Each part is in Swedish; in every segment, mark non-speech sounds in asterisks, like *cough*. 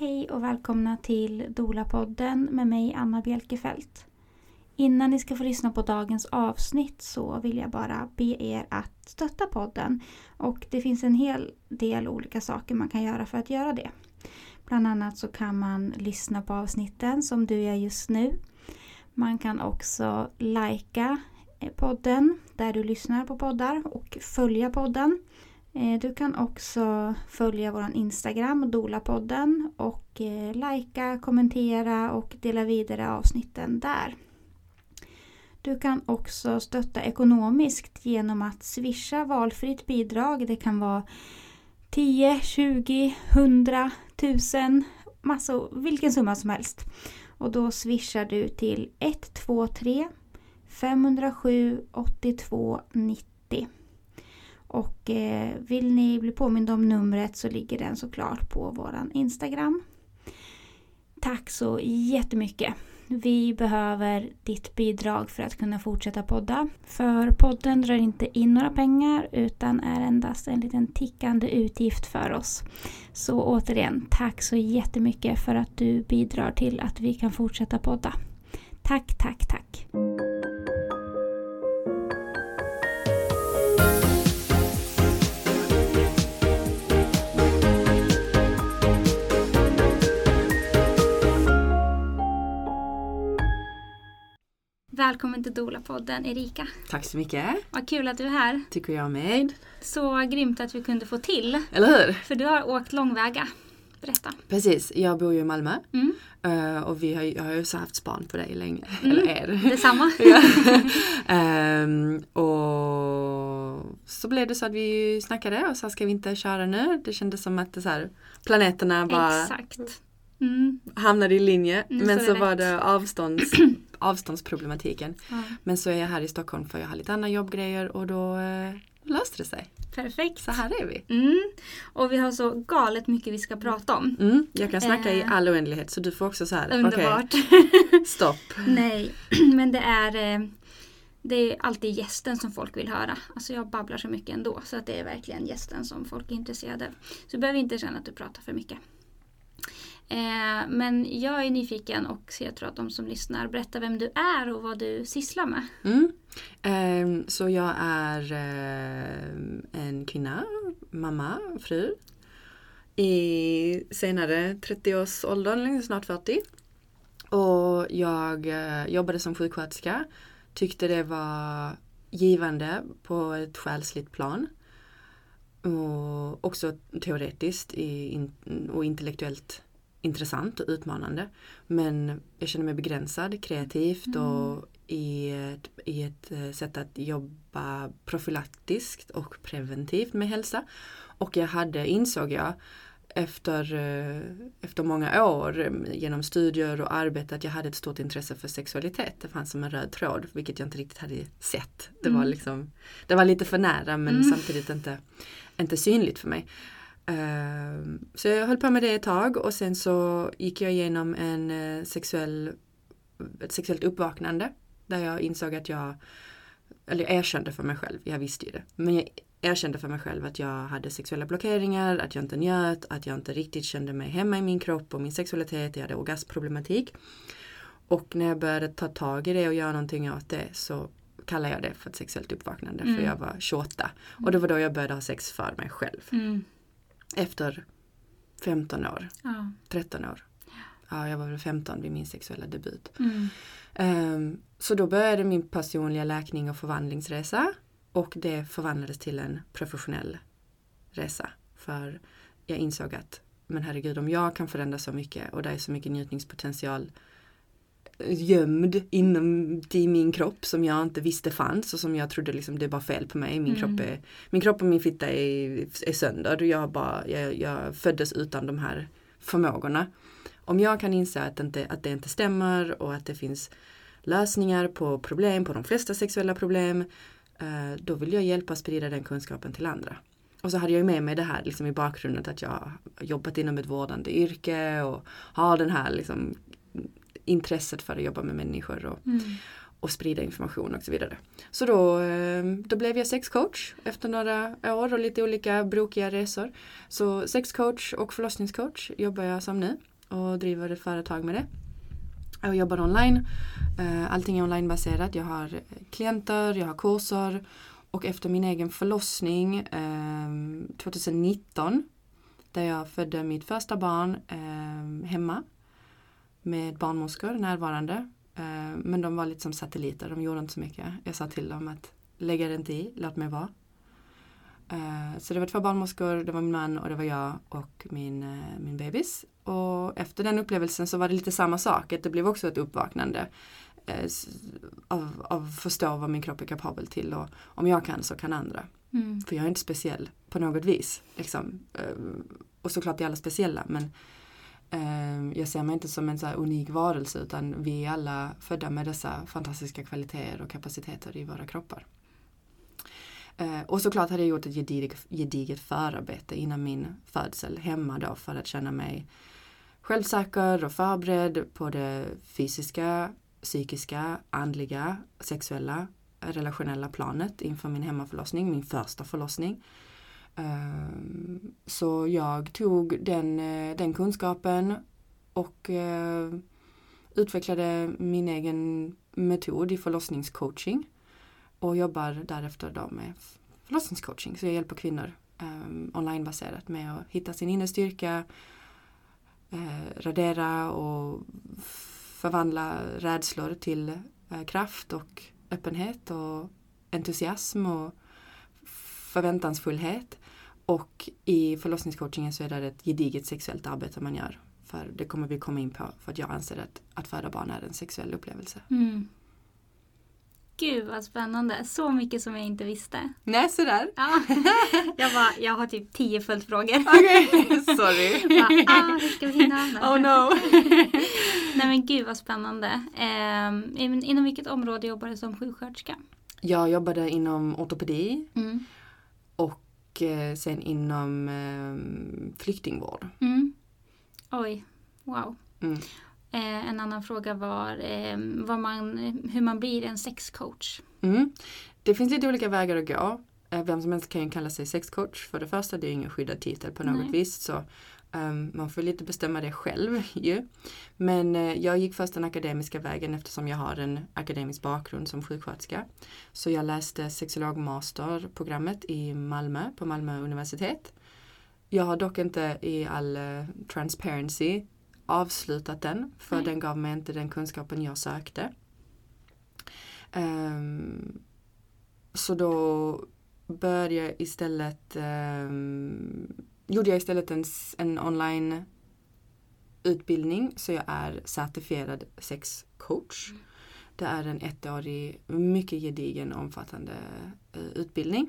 Hej och välkomna till Dola-podden med mig Anna Bjelkefelt. Innan ni ska få lyssna på dagens avsnitt så vill jag bara be er att stötta podden. Och det finns en hel del olika saker man kan göra för att göra det. Bland annat så kan man lyssna på avsnitten som du gör just nu. Man kan också likea podden där du lyssnar på poddar och följa podden. Eh, du kan också följa vår Instagram, Dolapodden och eh, likea, kommentera och dela vidare avsnitten där. Du kan också stötta ekonomiskt genom att swisha valfritt bidrag. Det kan vara 10, 20, 100, 1000, massor, vilken summa som helst. Och då swishar du till 123 507 82 90. Och eh, vill ni bli påminda om numret så ligger den såklart på våran Instagram. Tack så jättemycket! Vi behöver ditt bidrag för att kunna fortsätta podda. För podden drar inte in några pengar utan är endast en liten tickande utgift för oss. Så återigen, tack så jättemycket för att du bidrar till att vi kan fortsätta podda. Tack, tack, tack! Välkommen till Dola-podden Erika. Tack så mycket. Vad kul att du är här. Tycker jag med. Så grymt att vi kunde få till. Eller hur? För du har åkt långväga. Berätta. Precis, jag bor ju i Malmö. Mm. Uh, och vi har, jag har ju så haft span på dig länge. Mm. Eller er. *laughs* Detsamma. *laughs* um, och så blev det så att vi snackade och sa ska vi inte köra nu? Det kändes som att det så här, planeterna bara Exakt. Mm. hamnade i linje. Mm, Men så så, var det avstånds, *clears throat* avståndsproblematiken. Ja. Men så är jag här i Stockholm för jag har lite andra jobbgrejer och då uh, löste det sig. Perfekt. Så här är vi. Mm. Och vi har så galet mycket vi ska prata om. Mm, jag kan snacka i Eh. all oändlighet så du får också så här. Underbart. *laughs* *laughs* stopp. Nej, *clears throat* men det är, eh, det är alltid gästen som folk vill höra. Alltså jag babblar så mycket ändå så att det är verkligen gästen som folk är intresserade av. Så du behöver inte känna att du pratar för mycket. Eh, men jag är nyfiken och jag tror att de som lyssnar berättar vem du är och vad du sysslar med. Mm. Ehm, så jag är eh, en kvinna, mamma, fru. I senare 30-årsåldern, snart 40. Och jag eh, jobbade som sjuksköterska. Tyckte det var givande på ett själsligt plan. Och också teoretiskt och intellektuellt intressant och utmanande. Men jag känner mig begränsad kreativt och i ett, i ett eh, sätt att jobba profylaktiskt och preventivt med hälsa. Och jag hade, insåg jag, efter, eh, efter många år genom studier och arbete att jag hade ett stort intresse för sexualitet. Det fanns som en röd tråd, vilket jag inte riktigt hade sett. Det var, Mm. liksom, det var lite för nära men Mm. samtidigt inte, inte synligt för mig. Ehm, Så jag höll på med det ett tag och sen så gick jag igenom en eh, sexuell, ett sexuellt uppvaknande där jag insåg att jag, eller jag erkände för mig själv, jag visste ju det, men jag erkände för mig själv att jag hade sexuella blockeringar, att jag inte njöt, att jag inte riktigt kände mig hemma i min kropp och min sexualitet, jag hade orgasmproblematik. Och när jag började ta tag i det och göra någonting åt det så kallar jag det för ett sexuellt uppvaknande Mm. för jag var 28. Och det var då jag började ha sex för mig själv. Mm. Efter 15 år, Ja. 13 år. Ja, jag var väl 15 vid min sexuella debut. Mm. Ehm, så då började min personliga läkning och förvandlingsresa och det förvandlades till en professionell resa. För jag insåg att, men herregud om jag kan förändra så mycket och det är så mycket njutningspotential gömd inom i min kropp som jag inte visste fanns och som jag trodde liksom det var fel på mig. Min, Mm. kropp, är, min kropp och min fitta är, är sönder. Jag, bara, jag, jag föddes utan de här förmågorna. Om jag kan inse att, inte, att det inte stämmer och att det finns lösningar på problem, på de flesta sexuella problem, eh, då vill jag hjälpa att sprida den kunskapen till andra. Och så hade jag med mig det här liksom i bakgrunden att jag jobbat inom ett vårdande yrke och har den här liksom intresset för att jobba med människor. Och, Mm. och sprida information och så vidare. Så då, eh, då blev jag sexcoach efter några år och lite olika brokiga resor. Så sexcoach och förlossningscoach jobbar jag som nu och driver ett företag med det. Jag jobbar online. Eh, allting är onlinebaserat. Jag har klienter, jag har kurser och efter min egen förlossning 2019 där jag födde mitt första barn hemma med barnmorskor närvarande Eh, men de var lite som satelliter, de gjorde inte så mycket. Jag sa till dem att lägga det inte i, låt mig vara. Eh, så det var två barnmorskor, det var min man och det var jag och min, eh, min bebis. Och efter den upplevelsen så var det lite samma sak, att det blev också ett uppvaknande av, av förstå vad min kropp är kapabel till och om jag kan så kan andra. Mm. För jag är inte speciell på något vis. Liksom. Och såklart är alla speciella men Ehm, jag ser mig inte som en så unik varelse utan vi är alla födda med dessa fantastiska kvaliteter och kapaciteter i våra kroppar. Ehm, och såklart hade jag gjort ett gediget, gediget förarbete innan min födsel hemma då för att känna mig självsäker och förberedd på det fysiska, psykiska, andliga, sexuella, relationella planet inför min hemmaförlossning, min första förlossning. Ehm, så jag tog den, eh, den kunskapen och eh, utvecklade min egen metod i förlossningscoaching och jobbar därefter då med förlossningscoaching. Så jag hjälper kvinnor um, onlinebaserat med att hitta sin inre styrka, eh, radera och förvandla rädslor till kraft och öppenhet och entusiasm och förväntansfullhet. Och i förlossningscoachingen så är det ett gediget sexuellt arbete man gör. För det kommer vi komma in på för att jag anser att, att föda barn är en sexuell upplevelse. Mm. Gud vad spännande. Så mycket som jag inte visste. Nej, sådär. Ja. *laughs* jag, bara, jag har typ tio följdfrågor. *laughs* Okej, okay. sorry. bara, ah, hur ska vi hinna? Oh no. *laughs* Nej men gud vad spännande. Eh, inom vilket område jobbar du som sjuksköterska? Jag jobbade inom ortopedi. Mm och eh, sen inom eh, flyktingvård. Mm. Oj, wow. Mm. Eh, en annan fråga var eh, man, hur man blir en sexcoach. Mm. Det finns lite olika vägar att gå. Eh, vem som helst kan ju kalla sig sexcoach. För det första, det är ingen skyddad titel på något Nej. vis. Så Um, man får lite bestämma det själv *laughs* ju. Men uh, jag gick först den akademiska vägen eftersom jag har en akademisk bakgrund som sjuksköterska. Så jag läste sexologmasterprogrammet i Malmö på Malmö universitet. Jag har dock inte i all uh, transparency avslutat den för Nej. den gav mig inte den kunskapen jag sökte. Um, så då började jag istället um, gjorde jag istället en, en online utbildning så jag är certifierad sexcoach. Mm. Det är en ettårig, mycket gedigen, omfattande uh, utbildning.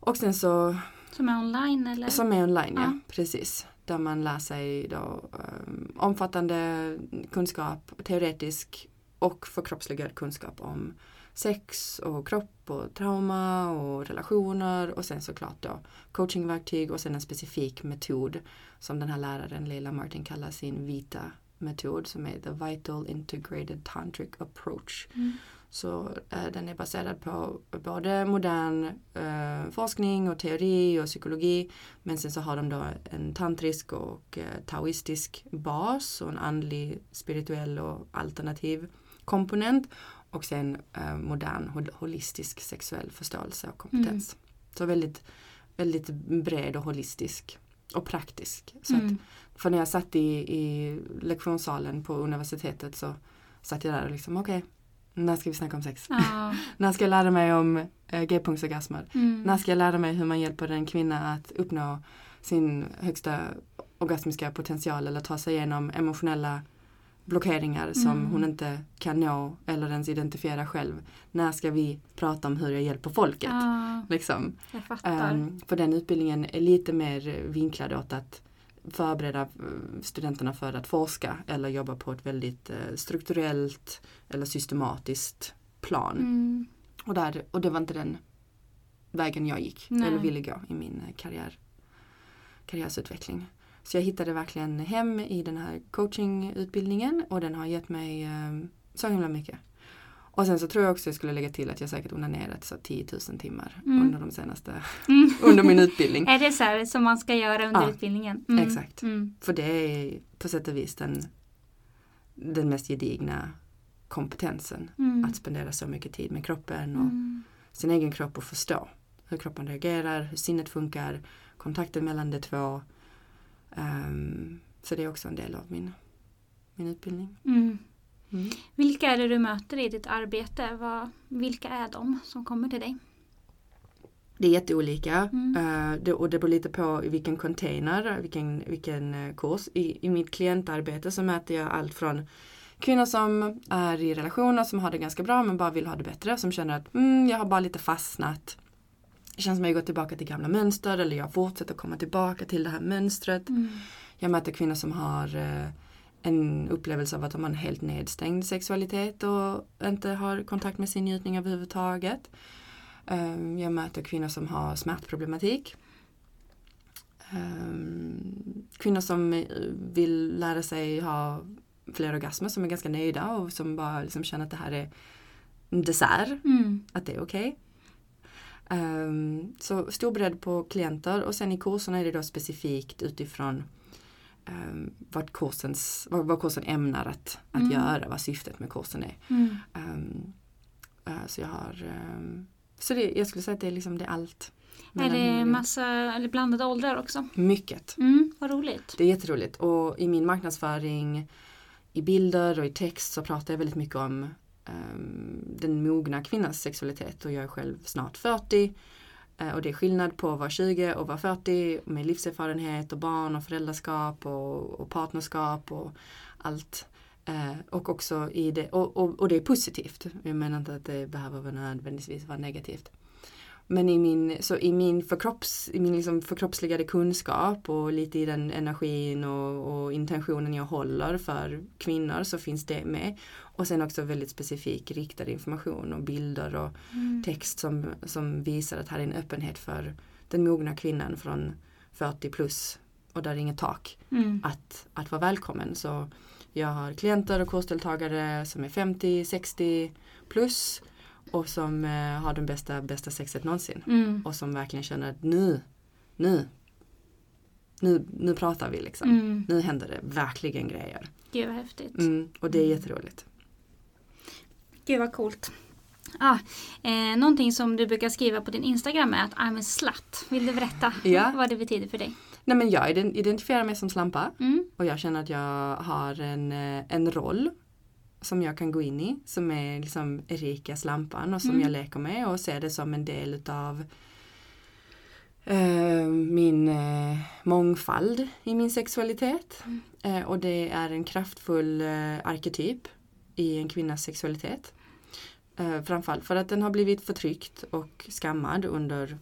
Och sen så... Som är online eller? Som är online, ja. ja precis. Där man lär sig då um, omfattande kunskap, teoretisk och förkroppsligad kunskap om sex och kropp och trauma och relationer och sen såklart då coachingverktyg och sen en specifik metod som den här läraren Leila Martin kallar sin vita metod som är The Vital Integrated Tantric Approach. Mm. Så eh, den är baserad på både modern eh, forskning och teori och psykologi men sen så har de då en tantrisk och eh, taoistisk bas och en andlig, spirituell och alternativ komponent och sen eh, modern holistisk sexuell förståelse och kompetens. Mm. Så väldigt, väldigt bred och holistisk och praktisk. Så mm. att, för när jag satt i, i lektionssalen på universitetet så satt jag där och liksom okej, okay, när ska vi snacka om sex? Ah. *laughs* när ska jag lära mig om eh, g-punktsorgasmer? Mm. När ska jag lära mig hur man hjälper en kvinna att uppnå sin högsta orgasmiska potential eller ta sig igenom emotionella blockeringar som mm. hon inte kan nå eller ens identifiera själv. När ska vi prata om hur jag hjälper folket? Ah, liksom. Um, för den utbildningen är lite mer vinklad åt att förbereda eh, studenterna för att forska eller jobba på ett väldigt uh, strukturellt eller systematiskt plan. Mm. Och, där, och det var inte den vägen jag gick Nej. eller ville gå i min eh, karriär, karriärsutveckling. Så jag hittade verkligen hem i den här coachingutbildningen och den har gett mig eh, så himla mycket. Och sen så tror jag också jag skulle lägga till att jag säkert onanerat så 10 000 timmar Mm. under de senaste, Mm. *laughs* under min utbildning. Är det så här som man ska göra under Ja, utbildningen? exakt. Mm. För det är på sätt och vis den, den mest gedigna kompetensen. Mm. Att spendera så mycket tid med kroppen och Mm. sin egen kropp och förstå hur kroppen reagerar, hur sinnet funkar, kontakten mellan de två. Ehm, så det är också en del av min, min utbildning. Mm. Mm. Vilka är det du möter i ditt arbete? Vad, vilka är de som kommer till dig? Det är jätteolika Mm. eh, det, och det beror lite på i vilken container, vilken, vilken eh, kurs. I, I mitt klientarbete så möter jag allt från kvinnor som är i relationer som har det ganska bra men bara vill ha det bättre. Som känner att mm, jag har bara lite fastnat. Det känns som att jag går tillbaka till gamla mönster eller jag fortsätter komma tillbaka till det här mönstret. Mm. Jag möter kvinnor som har eh, en upplevelse av att de har en helt nedstängd sexualitet och inte har kontakt med sin njutning överhuvudtaget. Um, jag möter kvinnor som har smärtproblematik. Um, kvinnor som eh, vill lära sig ha fler orgasmer som är ganska nöjda och som bara liksom känner att det här är en dessert, Mm. att det är okej. Ehm, så stor bredd på klienter och sen i kurserna är det då specifikt utifrån um, vad, kursens, vad, vad kursen ämnar att, att Mm. göra, vad syftet med kursen är. Mm. Ehm, eh, så jag har ehm, så det, jag skulle säga att det är liksom det är allt. Är det massa eller blandade åldrar också? Mycket. Mm, vad roligt. Det är jätteroligt och i min marknadsföring i bilder och i text så pratar jag väldigt mycket om ehm, Ehm, den mogna kvinnans sexualitet och jag är själv snart 40 ehm, och det är skillnad på att vara 20 och vara 40 med livserfarenhet och barn och föräldraskap och, och partnerskap och allt. Eh, och också i det, och, och, och det är positivt. Jag menar inte att det behöver vara nödvändigtvis vara negativt. Men i min, så i min, förkropps, i min liksom förkroppsligade kunskap och lite i den energin och, och intentionen jag håller för kvinnor så finns det med. Och sen också väldigt specifik riktad information och bilder och Mm. text som, som visar att här är en öppenhet för den mogna kvinnan från 40 plus och där är inget tak Mm. att, att vara välkommen. Så jag har klienter och kursdeltagare som är 50, 60 plus och som eh, har den bästa, bästa sexet någonsin. Mm. Och som verkligen känner att nu, nu, nu, nu pratar vi liksom. Mm. Nu händer det verkligen grejer. Gud vad häftigt. Mm, och det är jätteroligt. Gud vad coolt. Ah, eh, någonting som du brukar skriva på din Instagram är att I'm a slut. Vill du berätta Ja. *laughs* vad det betyder för dig? Nej men jag ident- identifierar mig som slampa Mm. och jag känner att jag har en, eh, en roll som jag kan gå in i som är liksom Erika Slampan och som Mm. jag leker med och ser det som en del utav eh, min eh, mångfald i min sexualitet. Mm. Eh, och det är en kraftfull eh, arketyp i en kvinnas sexualitet. Eh, framförallt för att den har blivit förtryckt och skammad under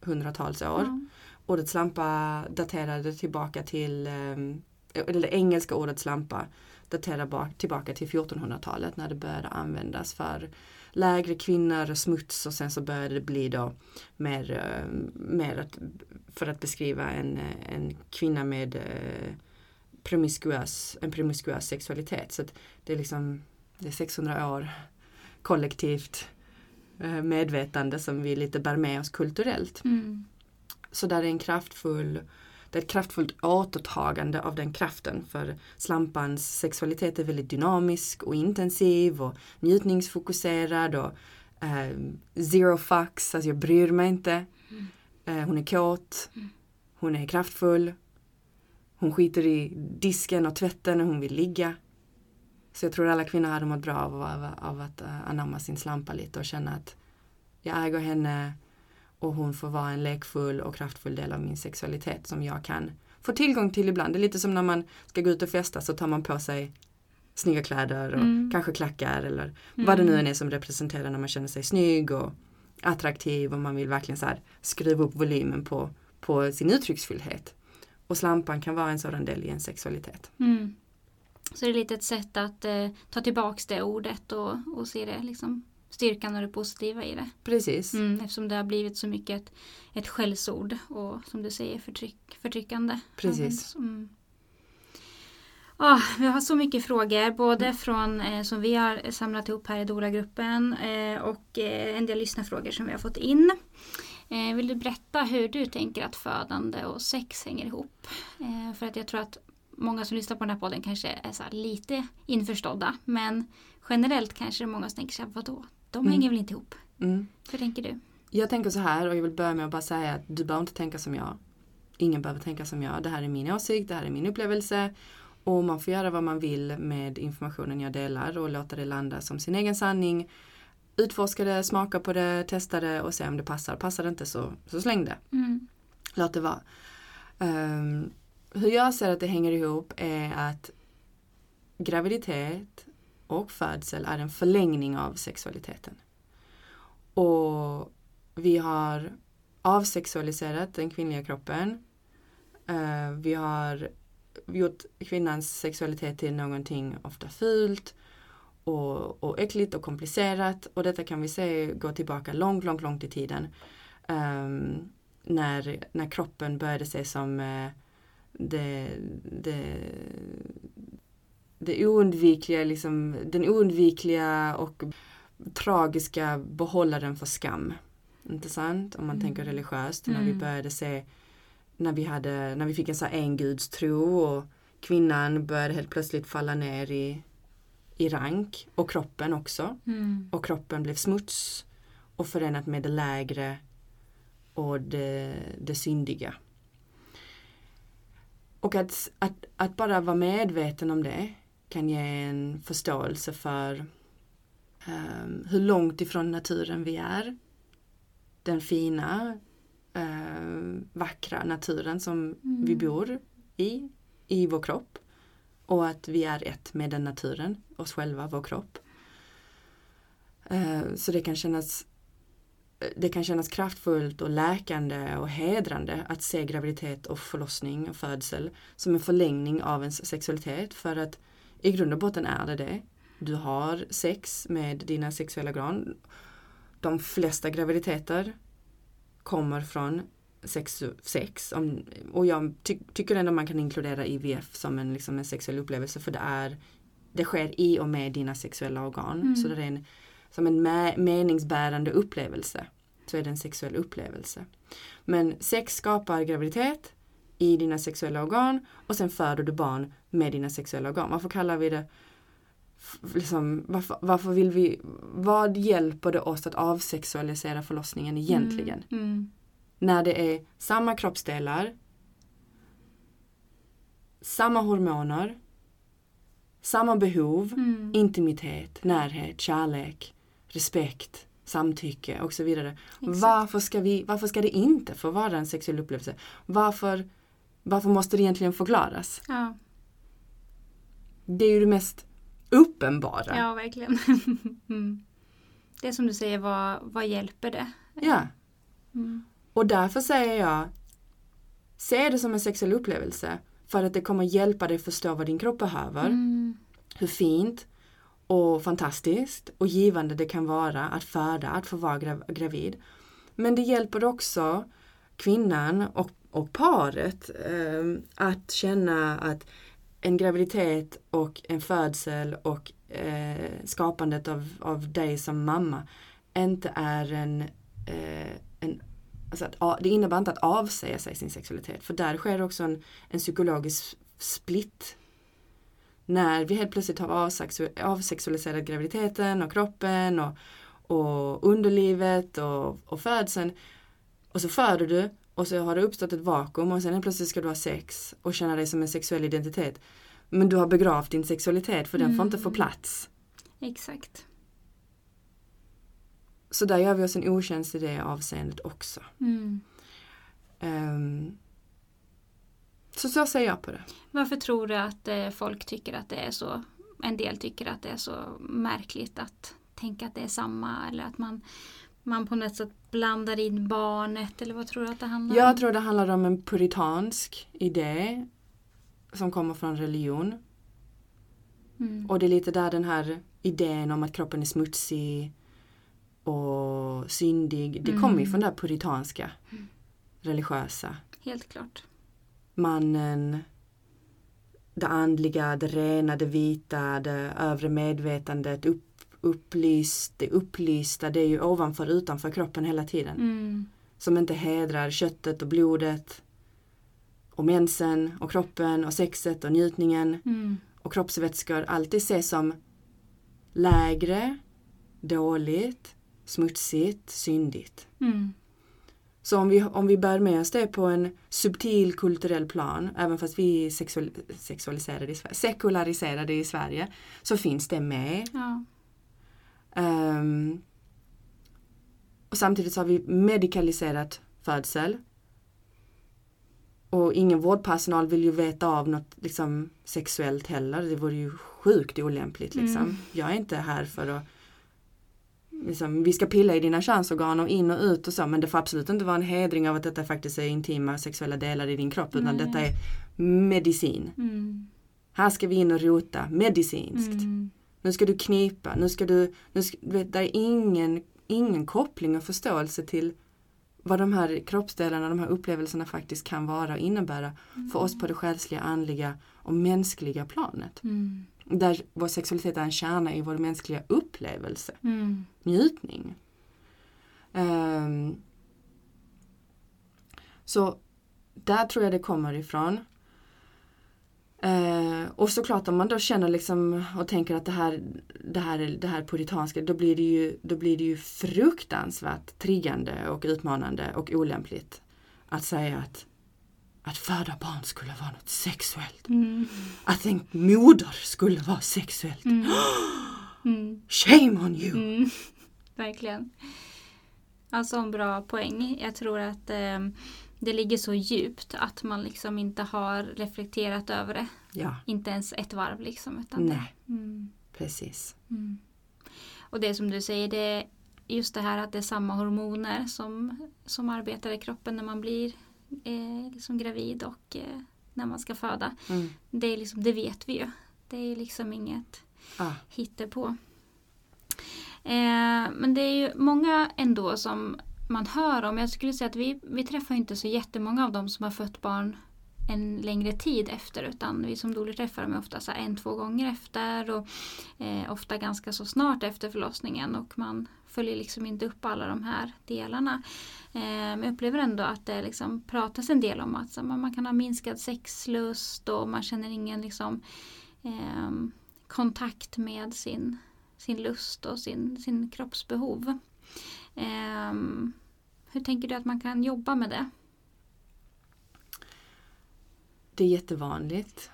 hundratals år. Ja. Ordet slampa daterade tillbaka till, eh, eller det engelska ordet slampa daterar bak, tillbaka till 1400-talet när det började användas för lägre kvinnor och smuts och sen så började det bli då mer, eh, mer att, för att beskriva en, eh, en kvinna med eh, promiskuös, en promiskuös sexualitet. Så det är liksom det är 600 år kollektivt medvetande som vi lite bär med oss kulturellt. Mm. Så där är en kraftfull det är ett kraftfullt återtagande av den kraften för slampans sexualitet är väldigt dynamisk och intensiv och njutningsfokuserad och eh, zero fucks, alltså jag bryr mig inte. Mm. Eh, hon är kåt, hon är kraftfull, hon skiter i disken och tvätten och hon vill ligga. Så jag tror alla kvinnor hade mått bra av, av, av att uh, anamma sin slampa lite och känna att jag äger henne och hon får vara en lekfull och kraftfull del av min sexualitet som jag kan få tillgång till ibland. Det är lite som när man ska gå ut och festa så tar man på sig snygga kläder och Mm. kanske klackar eller vad det nu än är som representerar när man känner sig snygg och attraktiv och man vill verkligen så här skruva upp volymen på, på sin uttrycksfullhet. Och slampan kan vara en sådan del i en sexualitet. Mm. Så det är lite ett sätt att eh, ta tillbaks det ordet och, och se det liksom styrkan och det positiva i det. Precis. Mm, eftersom det har blivit så mycket ett, ett skällsord och som du säger förtryck, förtryckande. Precis. Mm. Ah, vi har så mycket frågor, både från eh, som vi har samlat ihop här i Dora-gruppen eh, och eh, en del lyssnarfrågor som vi har fått in. Eh, vill du berätta hur du tänker att födande och sex hänger ihop? Eh, för att jag tror att många som lyssnar på den här podden kanske är lite införstådda. Men generellt kanske det är många som tänker här, vadå? De Mm. hänger väl inte ihop? Mm. Hur tänker du? Jag tänker så här och jag vill börja med att bara säga att du behöver inte tänka som jag. Ingen behöver tänka som jag. Det här är min åsikt, det här är min upplevelse. Och man får göra vad man vill med informationen jag delar och låta det landa som sin egen sanning. Utforska det, smaka på det, testa det och se om det passar. Passar det inte så, så släng det. Mm. Låt det vara. Ehm, hur jag ser att det hänger ihop är att graviditet och födsel är en förlängning av sexualiteten. Och vi har avsexualiserat den kvinnliga kroppen. Eh, vi har gjort kvinnans sexualitet till någonting ofta fult och, och äckligt och komplicerat. Och detta kan vi se gå tillbaka långt, långt, långt i tiden. Um, när, när kroppen började ses som uh, det, det, det oundvikliga, liksom, den oundvikliga och tragiska behållaren för skam. Inte sant? Om man Mm. tänker religiöst. När vi Mm. började se, när vi, hade, när vi fick en sån här engudstro och kvinnan började helt plötsligt falla ner i, i rank och kroppen också. Mm. Och kroppen blev smuts och förenat med det lägre och det, det syndiga. Och att, att, att bara vara medveten om det kan ge en förståelse för ehm, hur långt ifrån naturen vi är. Den fina, ehm, vackra naturen som vi Mm. bor i, i vår kropp. Och att vi är ett med den naturen, oss själva, vår kropp. Eh, Så det kan kännas det kan kännas kraftfullt och läkande och hedrande att se graviditet och förlossning och födsel som en förlängning av ens sexualitet för att i grund och botten är det det. Du har sex med dina sexuella organ. De flesta graviditeter kommer från sex, sex om, och jag ty, tycker ändå man kan inkludera IVF som en, liksom en sexuell upplevelse för det är det sker i och med dina sexuella organ. Mm. Så det är en, som en meningsbärande upplevelse så är det en sexuell upplevelse. Men sex skapar graviditet i dina sexuella organ och sen föder du barn med dina sexuella organ. Varför kallar vi det liksom, varför, varför vill vi, vad hjälper det oss att avsexualisera förlossningen egentligen? Mm. Mm. När det är samma kroppsdelar, samma hormoner, samma behov, Mm. intimitet, närhet, kärlek, respekt, samtycke och så vidare. Exakt. Varför ska, vi, varför ska det inte få vara en sexuell upplevelse? Varför, varför måste det egentligen förklaras? Ja, Det är ju det mest uppenbara. ja verkligen. *laughs* mm. Det är som du säger, vad, vad hjälper det? Ja. Mm. Och därför säger jag, se det som en sexuell upplevelse för att det kommer hjälpa dig förstå vad din kropp behöver. Mm. hur fint och fantastiskt och givande det kan vara att föda, att få vara grav- gravid. Men det hjälper också kvinnan och, och paret eh, att känna att en graviditet och en födsel och eh, skapandet av, av dig som mamma inte är en, eh, en alltså att, det innebär inte att avsäga sig sin sexualitet för där sker också en, en psykologisk split när vi helt plötsligt har avsexualiserat graviditeten och kroppen och, och underlivet och, och födseln. Och så föder du och så har det uppstått ett vakuum och sen plötsligt ska du ha sex och känna dig som en sexuell identitet. Men du har begravt din sexualitet för den får inte få Mm. plats. Exakt. Så där gör vi oss en otjänst i det avseendet också. Mm. Ehm, så så ser jag på det. Varför tror du att eh, folk tycker att det är så, en del tycker att det är så märkligt att tänka att det är samma eller att man, man på något sätt blandar in barnet eller vad tror du att det handlar Jag om? tror det handlar om en puritansk idé som kommer från religion. Mm. Och det är lite där den här idén om att kroppen är smutsig och syndig. Det Mm. kommer ju från det här puritanska, religiösa. Helt klart. Mannen det andliga, det rena, det vita, det övre medvetandet, upp, upplyst, det upplysta, det är ju ovanför utanför kroppen hela tiden. Mm. Som inte hedrar köttet och blodet och mensen och kroppen och sexet och njutningen Mm. och kroppsvätskor alltid ses som lägre, dåligt, smutsigt, syndigt. Mm. Så om vi, om vi bär med oss det på en subtil kulturell plan, även fast vi sexual, sexualiserade i sekulariserade i Sverige, så finns det med. Ja. Ehm, och samtidigt så har vi medikaliserat födsel. Och ingen vårdpersonal vill ju veta av något liksom, sexuellt heller. Det vore ju sjukt olämpligt. Liksom. Mm. Jag är inte här för att liksom, vi ska pilla i dina könsorgan och in och ut och så men det får absolut inte vara en hedring av att detta faktiskt är intima sexuella delar i din kropp utan Nej. detta är medicin. Mm. Här ska vi in och rota medicinskt. Mm. Nu ska du knipa, nu ska du, nu ska, du vet, det är ingen, ingen koppling och förståelse till vad de här kroppsdelarna, de här upplevelserna faktiskt kan vara och innebära för oss på det själsliga, andliga och mänskliga planet. Mm. Där vår sexualitet är en kärna i vår mänskliga upplevelse, Mm. njutning. Ehm, så där tror jag det kommer ifrån. Eh, och såklart om man då känner liksom och tänker att det här, det här, är- det här puritanska, då blir, det ju, då blir det ju fruktansvärt triggande och utmanande och olämpligt att säga att, att föda barn skulle vara något sexuellt. Mm. Att en moder skulle vara sexuellt. Mm. *gasps* Mm. Shame on you! Mm. *laughs* Verkligen. Alltså en bra poäng. Jag tror att eh, det ligger så djupt att man liksom inte har reflekterat över det. Ja, Inte ens ett varv liksom. Utan nej, Mm. precis. Mm. Och det som du säger, det är just det här att det är samma hormoner som, som arbetar i kroppen när man blir eh, liksom gravid och eh, när man ska föda. Mm. Det, är liksom, det vet vi ju. Det är liksom inget Ah, hittepå. Eh, men det är ju många ändå som man hör om. Jag skulle säga att vi, vi träffar inte så jättemånga av dem som har fött barn en längre tid efter utan vi som doler träffar dem är ofta så en, två gånger efter och eh, ofta ganska så snart efter förlossningen och man följer liksom inte upp alla de här delarna. Eh, men jag upplever ändå att det liksom pratas en del om att så, man kan ha minskad sexlust och man känner ingen liksom eh, kontakt med sin, sin lust och sin, sin kroppsbehov. Ehm, hur tänker du att man kan jobba med det? det är jättevanligt.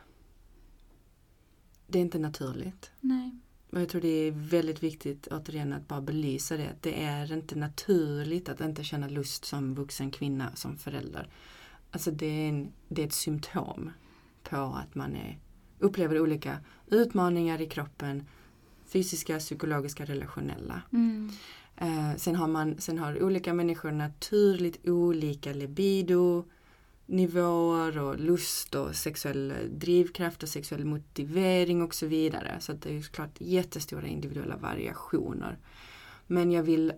Det är inte naturligt. Nej. Och jag tror det är väldigt viktigt återigen att bara belysa det. att Det är inte naturligt att inte känna lust som vuxen kvinna, som förälder. Alltså det är, en, det är ett symptom på att man är, upplever olika utmaningar i kroppen. Fysiska, psykologiska, relationella. Mm. Eh, sen, har man, sen har olika människor naturligt olika libido, nivåer och lust och sexuell drivkraft och sexuell motivering och så vidare. Så att det är ju såklart jättestora individuella variationer. Men jag vill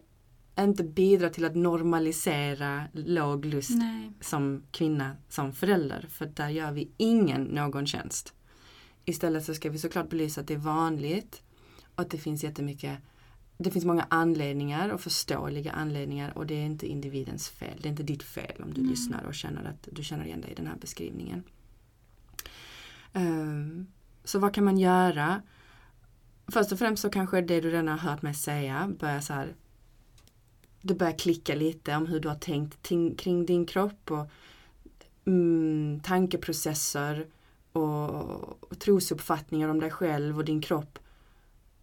inte bidra till att normalisera låg lust Nej. som kvinna, som förälder. För där gör vi ingen någon tjänst. Istället så ska vi såklart belysa att det är vanligt och att det finns jättemycket det finns många anledningar och förståeliga anledningar och det är inte individens fel. Det är inte ditt fel om du Nej. lyssnar och känner att du känner igen dig i den här beskrivningen. Ehm, så vad kan man göra? Först och främst så kanske det du redan har hört mig säga börjar så här det börjar klicka lite om hur du har tänkt kring din kropp och mm, tankeprocesser och, och trosuppfattningar om dig själv och din kropp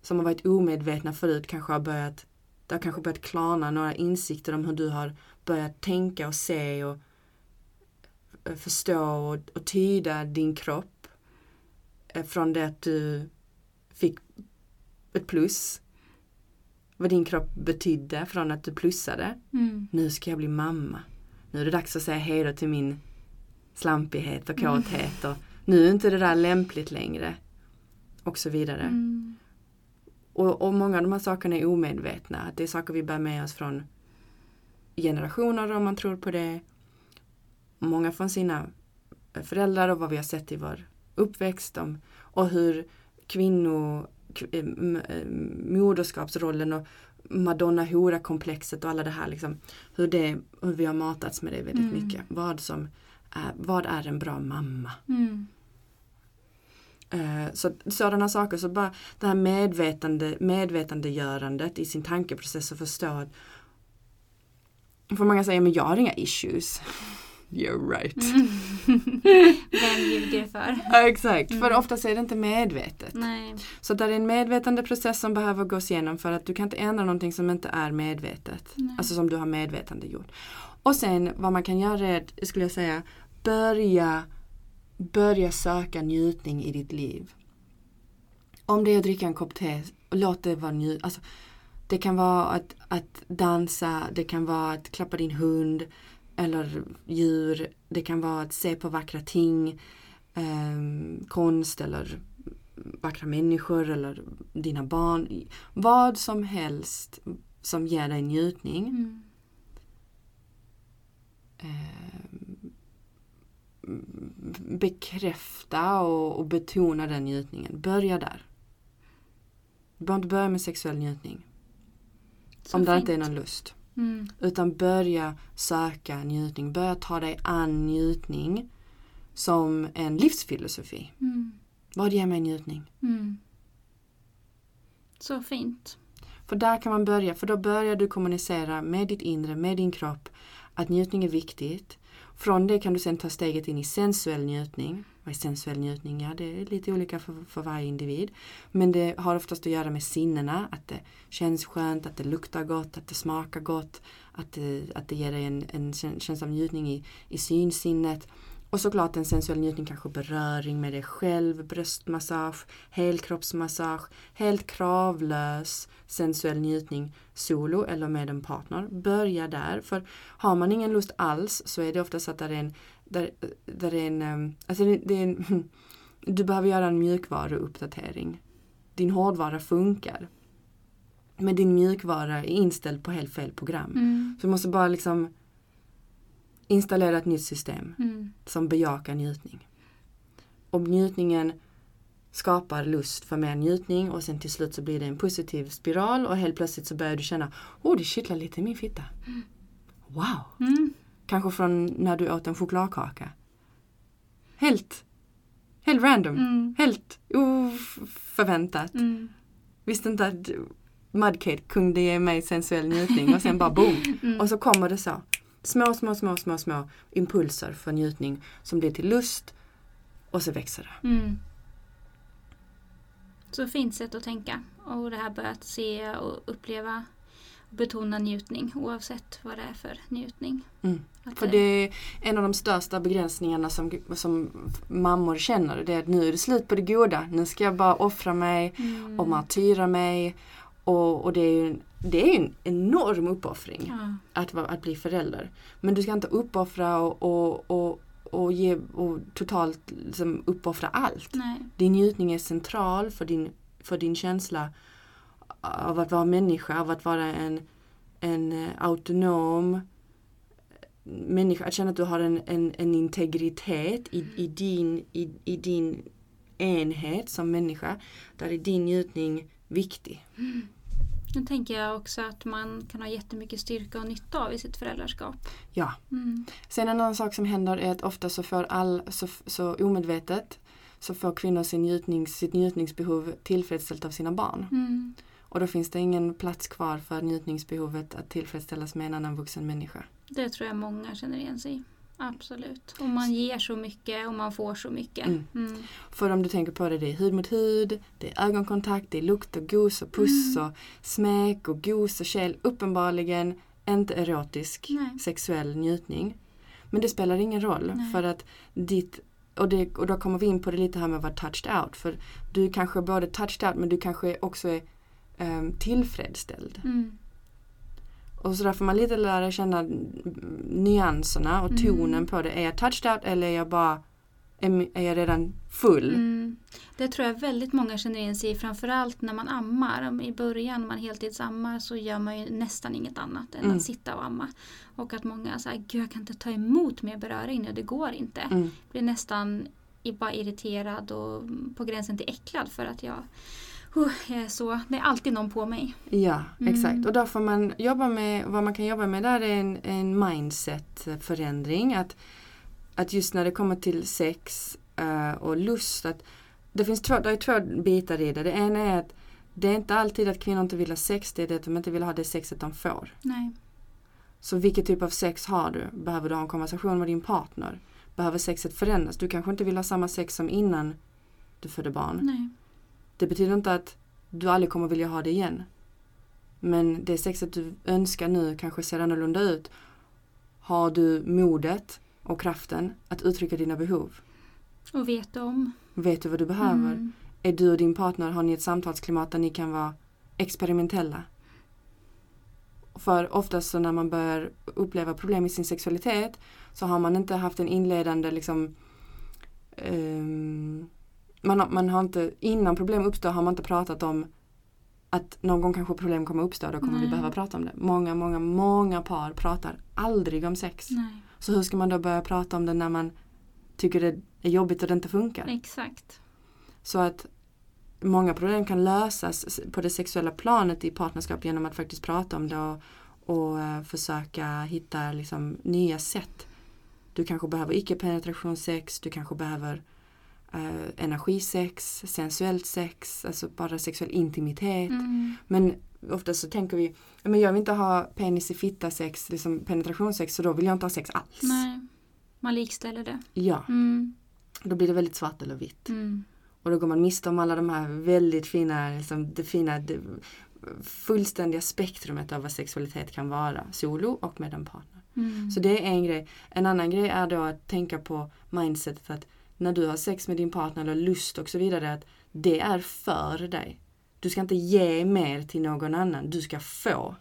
som har varit omedvetna förut kanske har börjat det har kanske börjat klarna några insikter om hur du har börjat tänka och se och eh, förstå och, och tyda din kropp eh, från det att du fick ett plus. Vad din kropp betydde från att du plussade. Mm. Nu ska jag bli mamma. Nu är det dags att säga hej då till min slampighet och kåthet och nu är inte det där lämpligt längre. Och så vidare. Mm. Och, och många av de här sakerna är omedvetna. Det är saker vi bär med oss från generationer om man tror på det. Många från sina föräldrar och vad vi har sett i vår uppväxt om, och hur kvinno, eh, moderskapsrollen och Madonna hora-komplexet och alla det här liksom, hur, det, hur vi har matats med det väldigt Mm. mycket. Vad som är, vad är en bra mamma? Mm. Eh, Så sådana saker, så bara det här medvetande, medvetandegörandet i sin tankeprocess och förstå att för många säger men jag har inga issues. *laughs* You're right. Mm. *laughs* Vem ljuger för? Ja, Exakt, för Mm. oftast är det inte medvetet. Nej. Så det är en medvetande process som behöver gås igenom för att du kan inte ändra någonting som inte är medvetet. Nej. Alltså som du har medvetande gjort. Och sen vad man kan göra är, skulle jag säga, börja, börja söka njutning i ditt liv. Om det är att dricka en kopp te, låt det vara njut. Alltså, det kan vara att, att dansa, det kan vara att klappa din hund eller djur. Det kan vara att se på vackra ting, ehm, konst eller vackra människor eller dina barn. Vad som helst som ger dig njutning. Mm. ehm, bekräfta och, och betona den njutningen. Börja där. Du behöver inte börja med sexuell njutning. Så om det fint. inte är någon lust. Mm. Utan börja söka njutning. Börja ta dig an njutning som en livsfilosofi. Mm. Vad ger mig njutning? Mm. Så fint. För där kan man börja, för då börjar du kommunicera med ditt inre, med din kropp, att njutning är viktigt. Från det kan du sen ta steget in i sensuell njutning. Vad är sensuell njutning? Ja, det är lite olika för, för varje individ. Men det har oftast att göra med sinnena, att det känns skönt, att det luktar gott, att det smakar gott, att det, att det ger dig en, en känsla av njutning i, i synsinnet. Och såklart en sensuell njutning, kanske beröring med dig själv, bröstmassage, helkroppsmassage, helt kravlös sensuell njutning solo eller med en partner. Börja där, för har man ingen lust alls så är det ofta så att det är en, där, där är en, ehm, alltså det är en *laughs* du behöver göra en mjukvaruuppdatering. Din hårdvara funkar. Men din mjukvara är inställd på helt fel program. Mm. Så du måste bara liksom installera ett nytt system Mm. som bejakar njutning. Och njutningen skapar lust för mer njutning och sen till slut så blir det en positiv spiral och helt plötsligt så börjar du känna Åh, det kittlar lite i min fitta. Wow! Mm. Kanske från när du åt en chokladkaka. Helt, helt random. Mm. Helt oförväntat. Mm. Visste inte att Mudcake kunde ge mig sensuell njutning och sen bara boom. *laughs* Mm. Och så kommer det så. Små, små, små, små, små impulser för njutning som blir till lust och så växer det. Mm. Så fint sätt att tänka. Och det här börjat att se och uppleva och betona njutning oavsett vad det är för njutning. Mm. För det är en av de största begränsningarna som, som mammor känner. Det är att nu är det slut på det goda. Nu ska jag bara offra mig Mm. och martyra mig. Och, och det är ju det är ju en enorm uppoffring Ja. att, att bli förälder. Men du ska inte uppoffra och, och, och, och, ge, och totalt liksom uppoffra allt. Nej. Din njutning är central för din, för din känsla av att vara människa, av att vara en, en eh, autonom människa. Att känna att du har en, en, en integritet i, i, din, i, i din enhet som människa. Där är din njutning viktig. Nu tänker jag också att man kan ha jättemycket styrka och nytta av i sitt föräldraskap. Ja. Mm. Sen en annan sak som händer är att ofta så får all, så, så omedvetet så får kvinnor sin njutning, sitt njutningsbehov tillfredsställt av sina barn. Mm. Och då finns det ingen plats kvar för njutningsbehovet att tillfredsställas med en annan vuxen människa. Det tror jag många känner igen sig i. Absolut. Och man ger så mycket och man får så mycket. Mm. Mm. För om du tänker på det, det är hud mot hud, det är ögonkontakt, det är lukt och gos och puss Mm. och smek och gos och käll. Uppenbarligen inte erotisk Nej. sexuell njutning. Men det spelar ingen roll Nej. för att ditt och, det, och då kommer vi in på det lite här med att vara touched out. För du kanske är både touched out men du kanske också är um, tillfredsställd. Mm. Och så där får man lite lära känna nyanserna och Mm. tonen på det. Är jag touched out eller är jag bara är, jag redan full? Mm. Det tror jag väldigt många känner in sig i. Framförallt när man ammar. I början när man heltidsammar så gör man ju nästan inget annat än Mm. att sitta och amma. Och att många säger gud jag kan inte ta emot mer beröring nu, det går inte. Mm. Blir nästan bara irriterad och på gränsen till äcklad för att jag, uh, jag är så, det är alltid någon på mig. Ja, Mm. exakt. Och då får man jobba med, vad man kan jobba med där är en, en mindset-förändring. Att, att just när det kommer till sex eh, och lust, att det finns två, det är två bitar i det. Det ena är att det är inte alltid att kvinnor inte vill ha sex, det är det att de inte vill ha det sexet de får. Nej. Så vilket typ av sex har du? Behöver du ha en konversation med din partner? Behöver sexet förändras? Du kanske inte vill ha samma sex som innan du födde barn. Nej. Det betyder inte att du aldrig kommer vilja ha det igen. Men det sexet du önskar nu kanske ser annorlunda ut. Har du modet och kraften att uttrycka dina behov? Och vet om. Vet du vad du behöver? Mm. Är du och din partner, har ni ett samtalsklimat där ni kan vara experimentella? För oftast så när man börjar uppleva problem i sin sexualitet så har man inte haft en inledande liksom ehm, man, har, man har inte, innan problem uppstår har man inte pratat om att någon gång kanske problem kommer uppstå, då kommer vi Nej. behöva prata om det. Många, många, många par pratar aldrig om sex. Nej. Så hur ska man då börja prata om det när man tycker det är jobbigt och det inte funkar? Exakt. Så att många problem kan lösas på det sexuella planet i partnerskap genom att faktiskt prata om det och, och eh, försöka hitta liksom nya sätt. Du kanske behöver icke-penetrationssex, du kanske behöver eh, energisex, sensuellt sex, alltså bara sexuell intimitet. Mm. Men ofta så tänker vi, "Ja, men jag vill inte ha penis i fitta sex, liksom penetrationssex, så då vill jag inte ha sex alls. Nej. Man likställer det. Ja, Mm. då blir det väldigt svart eller vitt. Mm. Och då går man miste om alla de här väldigt fina, liksom, det fina, det fullständiga spektrumet av vad sexualitet kan vara, solo och med en partner. Mm. Så det är en grej. En annan grej är då att tänka på mindsetet att när du har sex med din partner eller lust och så vidare, att det är för dig. Du ska inte ge mer till någon annan, du ska få.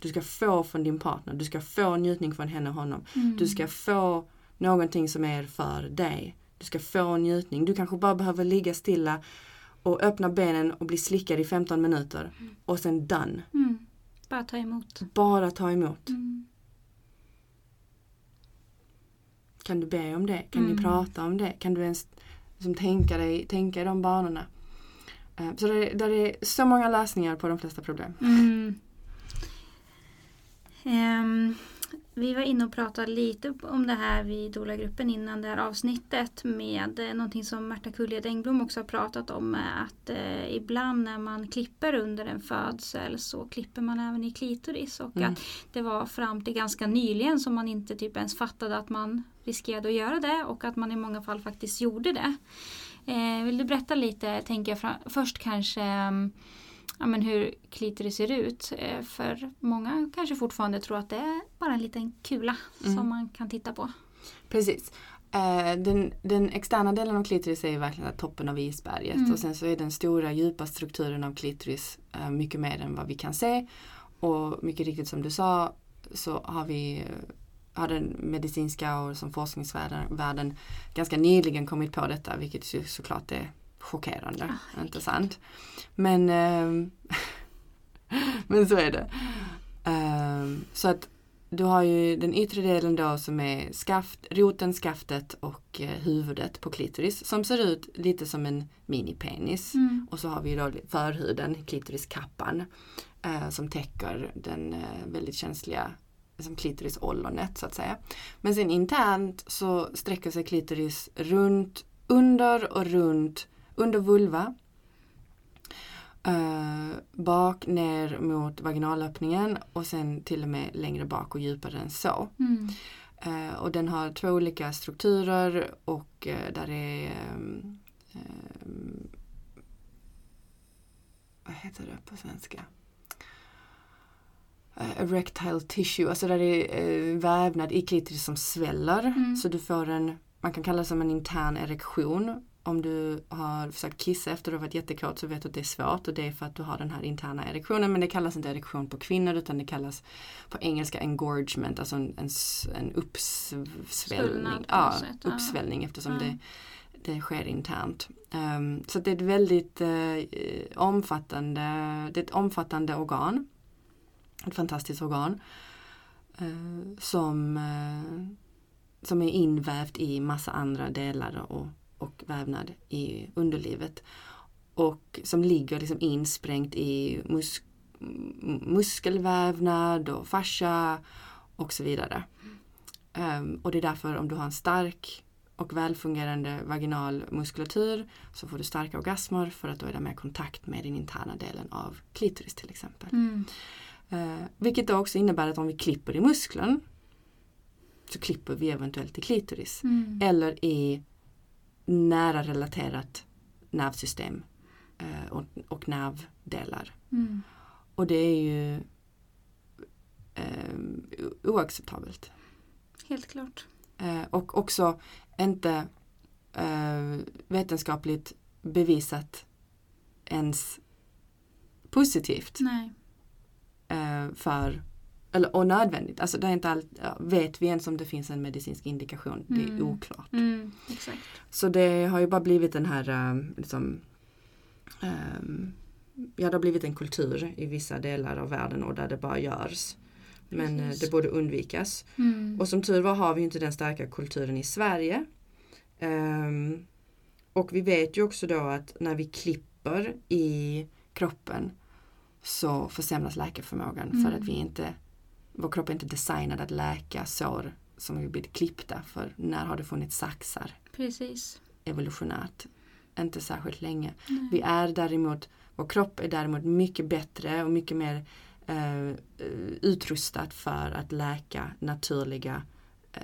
Du ska få från din partner, du ska få njutning från henne och honom. Mm. Du ska få någonting som är för dig. Du ska få njutning. Du kanske bara behöver ligga stilla och öppna benen och bli slickad i 15 minuter. Och sen done. Mm. Bara ta emot. Bara ta emot. Mm. Kan du be om det? Kan Mm. ni prata om det? Kan du ens liksom, tänka, dig, tänka i de banorna? Eh, Så det, där är så många lösningar på de flesta problem. Mm. Ehm, vi var inne och pratade lite om det här vid Dola-gruppen innan det här avsnittet med eh, någonting som Märta Kulled Engblom också har pratat om. eh, Att eh, ibland när man klipper under en födsel så klipper man även i klitoris. Och Mm. att det var fram till ganska nyligen som man inte typ ens fattade att man riskerade att göra det och att man i många fall faktiskt gjorde det. Eh, vill du berätta lite, tänker jag, först kanske mm, ja, men hur klitoris ser ut. Eh, För många kanske fortfarande tror att det är bara en liten kula Mm. som man kan titta på. Precis. Eh, Den, den externa delen av klitoris är ju verkligen toppen av isberget Mm. och sen så är den stora djupa strukturen av klitoris eh, mycket mer än vad vi kan se. Och mycket riktigt som du sa så har vi har den medicinska och som forskningsvärlden världen ganska nyligen kommit på detta vilket ju såklart är chockerande. Ah, inte sant? Men, ehm, *laughs* men så är det. Ehm, så att du har ju den yttre delen då som är skaft, roten, skaftet och eh, huvudet på klitoris som ser ut lite som en minipenis. Mm. Och så har vi då förhuden, klitoriskappan, eh, som täcker den eh, väldigt känsliga som klitorisollonet så att säga. Men sen internt så sträcker sig klitoris runt, under och runt, under vulva. Eh, bak ner mot vaginalöppningen och sen till och med längre bak och djupare än så. Mm. Eh, och den har två olika strukturer och eh, där är ehm, ehm, vad heter det på svenska? Erectile tissue, alltså där det är vävnad i klitoris som sväller. Mm. Så du får en, man kan kalla det som en intern erektion. Om du har försökt kissa efter att du har varit jättekåt så vet du att det är svårt och det är för att du har den här interna erektionen. Men det kallas inte erektion på kvinnor utan det kallas på engelska engorgement, alltså en, en, en uppsvällning. Ja, uppsvällning eftersom Ja. det, det sker internt. Ehm, så det är ett väldigt eh, omfattande, det är ett omfattande organ. Ett fantastiskt organ. eh, som eh, som är invävt i massa andra delar och, och vävnad i underlivet. Och som ligger liksom insprängt i mus muskelvävnad och fascia och så vidare. Um, och det är därför om du har en stark och välfungerande vaginal muskulatur så får du starka orgasmer för att då är det mer kontakt med den interna delen av klitoris till exempel. Mm. Uh, vilket då också innebär att om vi klipper i muskeln så klipper vi eventuellt i klitoris. Mm. Eller i nära relaterat nervsystem uh, och, och nervdelar. Mm. Och det är ju um, oacceptabelt. Helt klart. Eh, och också inte eh, vetenskapligt bevisat ens positivt Nej. eh, för eller, och nödvändigt. Alltså det är inte allt, vet vi ens om det finns en medicinsk indikation? Det är Mm. oklart. Mm. Exakt. Så det har ju bara blivit den här eh, liksom, ehm, Ja det har blivit en kultur i vissa delar av världen och där det bara görs. Men eh, Precis. det borde undvikas. Mm. Och som tur var har vi inte den starka kulturen i Sverige. Ehm, och vi vet ju också då att när vi klipper i kroppen så försämras läkarförmågan Mm. för att vi inte, vår kropp är inte designad att läka sår som har blivit klippta. För när har det funnits saxar Precis. evolutionärt? Inte särskilt länge. Nej. Vi är däremot, vår kropp är däremot mycket bättre och mycket mer eh, utrustat för att läka naturliga eh,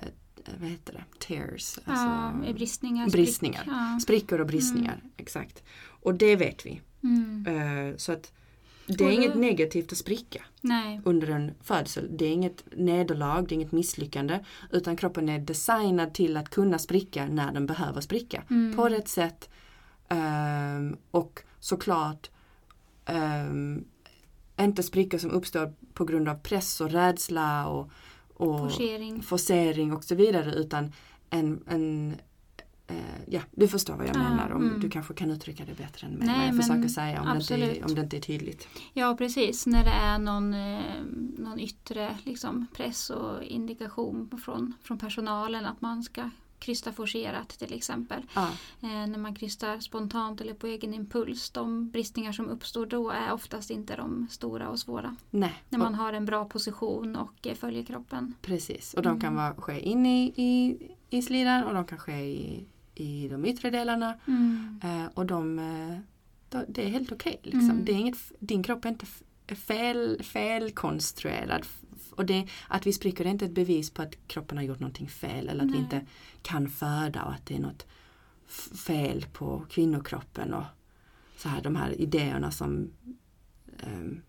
vad heter det? Tears. ja, bristningar. bristningar. Sprick. Ja. Sprickor och bristningar. Exakt. Och det vet vi. Mm. Eh, så att det är inget negativt att spricka Nej. under en födsel. Det är inget nederlag, det är inget misslyckande. Utan kroppen är designad till att kunna spricka när den behöver spricka. Mm. På rätt sätt. Ehm, och såklart ehm, inte sprickor som uppstår på grund av press och rädsla och, och Forcering. forcering och så vidare utan en, en ja, du förstår vad jag Ja, menar. Om mm. Du kanske kan uttrycka det bättre än mig. Nej, vad jag försöker säga om det, inte, är- om det inte är tydligt. Ja precis, när det är någon, eh, någon yttre liksom, press och indikation från, från personalen att man ska krysta forcerat till exempel. Ja, Eh, när man krystar spontant eller på egen impuls, de bristningar som uppstår då är oftast inte de stora och svåra. nej. När man har en bra position och eh, följer kroppen. Precis, och de kan Mm. vara, ske in i, i, i slidan och de kan ske i, i de yttre delarna. Mm. Eh, och de, eh, då, det är helt okej. liksom. Mm. Det är inget, din kropp är inte fel, felkonstruerad. Och det, att vi spricker är inte ett bevis på att kroppen har gjort någonting fel eller att vi Nej. inte kan föda och att det är något fel på kvinnokroppen och så här, de här idéerna som ehm,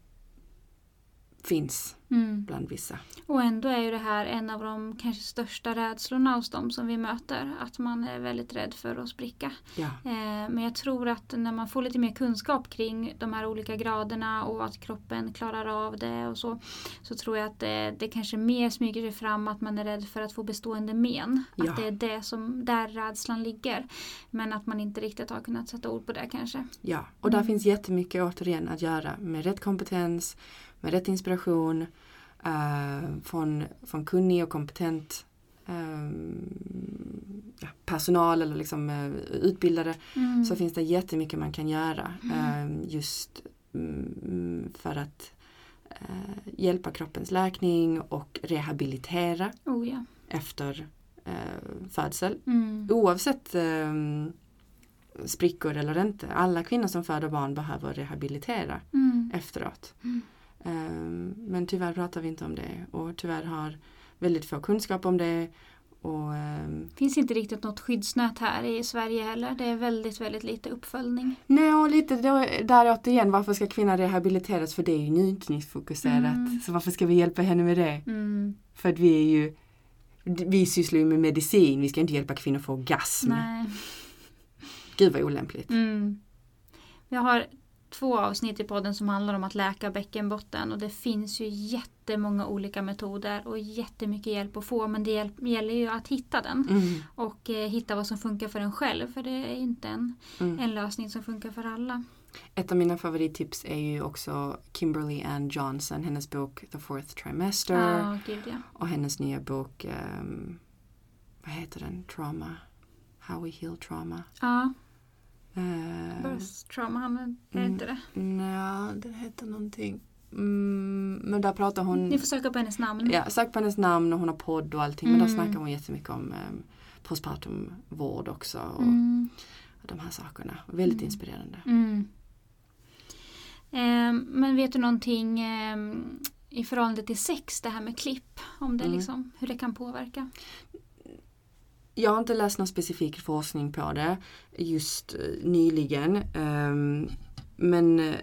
finns Mm. bland vissa. Och ändå är ju det här en av de kanske största rädslorna hos dem som vi möter. Att man är väldigt rädd för att spricka. Ja, Eh, Men jag tror att när man får lite mer kunskap kring de här olika graderna och att kroppen klarar av det och så. Så tror jag att det, det kanske mer smyger sig fram att man är rädd för att få bestående men. Ja. Att det är det som, där rädslan ligger. Men att man inte riktigt har kunnat sätta ord på det kanske. ja. och där Mm. finns jättemycket återigen att göra med rätt kompetens, med rätt inspiration eh, från, från kunnig och kompetent ja, personal eller liksom eh, utbildare Mm. så finns det jättemycket man kan göra Mm. eh, just mm, för att eh, hjälpa kroppens läkning och rehabilitera Oh ja. efter eh, födsel. Mm. Oavsett eh, sprickor eller inte. Alla kvinnor som föder barn behöver rehabilitera Mm. efteråt. Mm. Eh, men tyvärr pratar vi inte om det och tyvärr har väldigt få kunskap om det. Och, ehm, finns inte riktigt något skyddsnät här i Sverige heller. Det är väldigt, väldigt lite uppföljning. Nej, och lite då, där återigen, varför ska kvinnan rehabiliteras? För det är ju njutningsfokuserat. Mm. Så varför ska vi hjälpa henne med det? Mm. För att vi är ju, vi sysslar ju med medicin, vi ska inte hjälpa kvinnor att få orgasm. Nej. Gud vad olämpligt. Mm. Jag har två avsnitt i podden som handlar om att läka bäckenbotten och det finns ju jättemånga olika metoder och jättemycket hjälp att få men det gäller ju att hitta den Mm, och eh, hitta vad som funkar för en själv för det är inte en, mm. en lösning som funkar för alla. Ett av mina favorittips är ju också Kimberly Ann Johnson, hennes bok The Fourth Trimester Ja, gud ja. och hennes nya bok ehm, vad heter den, trauma, how we heal trauma. Ja, Eh, birth trauma, han är Mm. inte det. Nja, det heter någonting. Mm, men där pratar hon... Ni får söka på hennes namn. Ja, sök på hennes namn och hon har podd och allting. Men där Mm. snackar hon jättemycket om um, postpartumvård också. Och Mm. de här sakerna. Väldigt Mm. inspirerande. Mm. Ehm, men vet du någonting ehm, i förhållande till sex, det här med klipp? Om det Mm. liksom, hur det kan påverka? Jag har inte läst någon specifik forskning på det just eh, nyligen. ehm, men eh,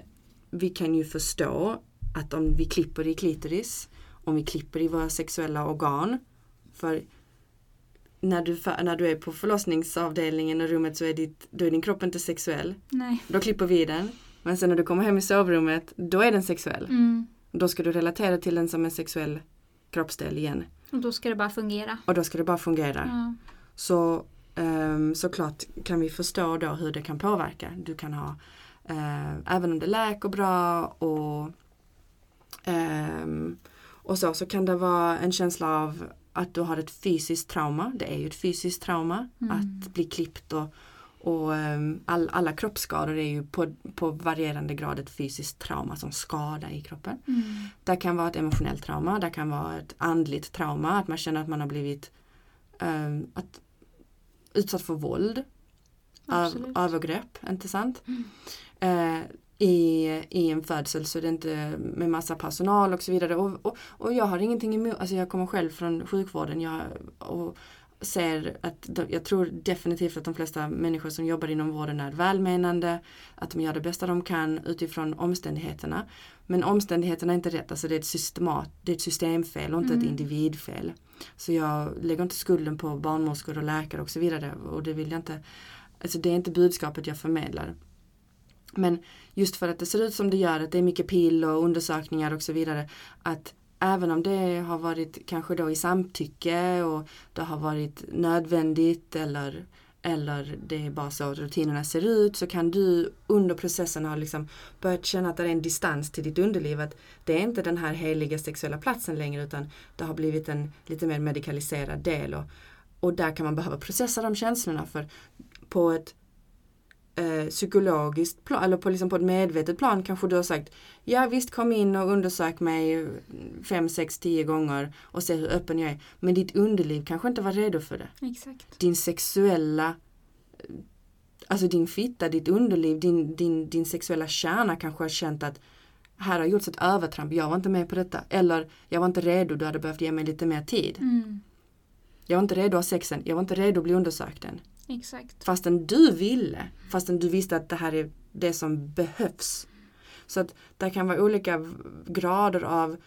vi kan ju förstå att om vi klipper i klitoris, om vi klipper i våra sexuella organ. För när du, när du är på förlossningsavdelningen och rummet så är, ditt, då är din kropp inte sexuell. Nej. Då klipper vi den. Men sen när du kommer hem i sovrummet, då är den sexuell. Mm. Då ska du relatera till den som en sexuell kroppsdel igen. Och då ska det bara fungera. Och då ska det bara fungera. Ja. Så um, såklart kan vi förstå då hur det kan påverka. Du kan ha, eh, även om det läker bra och, ehm, och så, så kan det vara en känsla av att du har ett fysiskt trauma. Det är ju ett fysiskt trauma Mm. att bli klippt och, och ehm, all, alla kroppsskador är ju på, på varierande grad ett fysiskt trauma som skada i kroppen. Mm. Det kan vara ett emotionellt trauma, det kan vara ett andligt trauma, att man känner att man har blivit ehm, att, utsatt för våld, Absolut. övergrepp, inte sant? Mm. Eh, i, I en födsel så är det inte med massa personal och så vidare. Och, och, och jag har ingenting emot, alltså jag kommer själv från sjukvården jag, och ser att jag tror definitivt att de flesta människor som jobbar inom vården är välmenande, att de gör det bästa de kan utifrån omständigheterna. Men omständigheterna är inte rätt, alltså det är ett, systemat, det är ett systemfel och inte ett Mm. individfel. Så jag lägger inte skulden på barnmorskor och läkare och så vidare och det vill jag inte, alltså det är inte budskapet jag förmedlar. Men just för att det ser ut som det gör, att det är mycket pill och undersökningar och så vidare, att även om det har varit kanske då i samtycke och det har varit nödvändigt eller, eller det är bara så rutinerna ser ut så kan du under processen ha liksom börjat känna att det är en distans till ditt underliv. Att det är inte den här heliga sexuella platsen längre utan det har blivit en lite mer medikaliserad del. Och, och där kan man behöva processa de känslorna för på ett eh, psykologiskt plan, eller på, liksom på ett medvetet plan kanske du har sagt Ja visst kom in och undersök mig fem, sex, tio gånger och se hur öppen jag är. Men ditt underliv kanske inte var redo för det. Exakt. Din sexuella Alltså din fitta, ditt underliv, din, din, din sexuella kärna kanske har känt att här har gjorts ett övertramp, jag var inte med på detta. Eller jag var inte redo, du hade behövt ge mig lite mer tid. Mm. Jag var inte redo att ha sexen, jag var inte redo att bli undersökt än. Exakt. Fastän du ville, fastän du visste att det här är det som behövs. Så att det kan vara olika grader av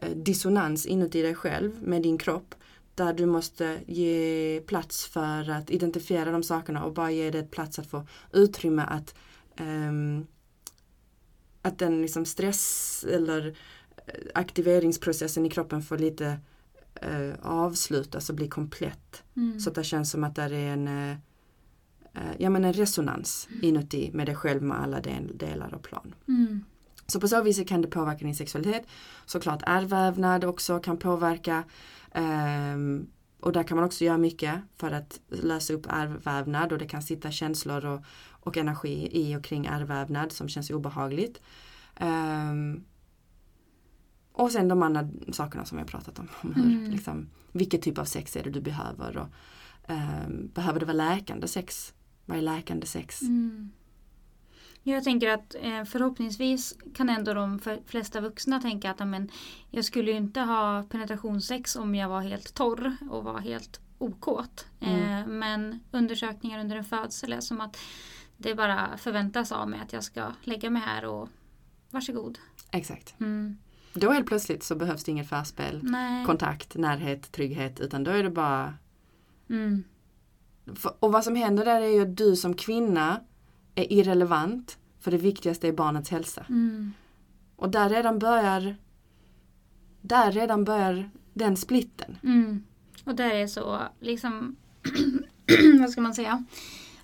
eh, dissonans inuti dig själv med din kropp. Där du måste ge plats för att identifiera de sakerna och bara ge det plats att få utrymme att um, att den liksom stress eller eh, aktiveringsprocessen i kroppen får lite eh, avslutas och bli komplett. Mm. Så att det känns som att det är en, eh, eh, ja, men en resonans inuti med dig själv med alla del, delar och plan. Mm. Så på så vis kan det påverka din sexualitet. Såklart ärrvävnad också kan påverka. ehm, och där kan man också göra mycket för att lösa upp ärrvävnad och det kan sitta känslor och, och energi i och kring ärrvävnad som känns obehagligt. Ehm, och sen de andra sakerna som jag pratat om. om hur, Mm. liksom, vilket typ av sex är det du behöver och ehm, behöver det vara läkande sex? Vad är läkande sex? Mm. Jag tänker att eh, förhoppningsvis kan ändå de flesta vuxna tänka att amen, jag skulle ju inte ha penetrationssex om jag var helt torr och var helt okåt. Mm. Eh, men undersökningar under en födsel är som att det bara förväntas av mig att jag ska lägga mig här och varsågod. Exakt. Mm. Då helt plötsligt så behövs det inget förspel, Nej. kontakt, närhet, trygghet utan då är det bara Mm. Och vad som händer där är ju att du som kvinna är irrelevant för det viktigaste är barnets hälsa. Mm. Och där redan börjar där redan börjar den splitten. Mm. Och där är så liksom *clears throat* vad ska man säga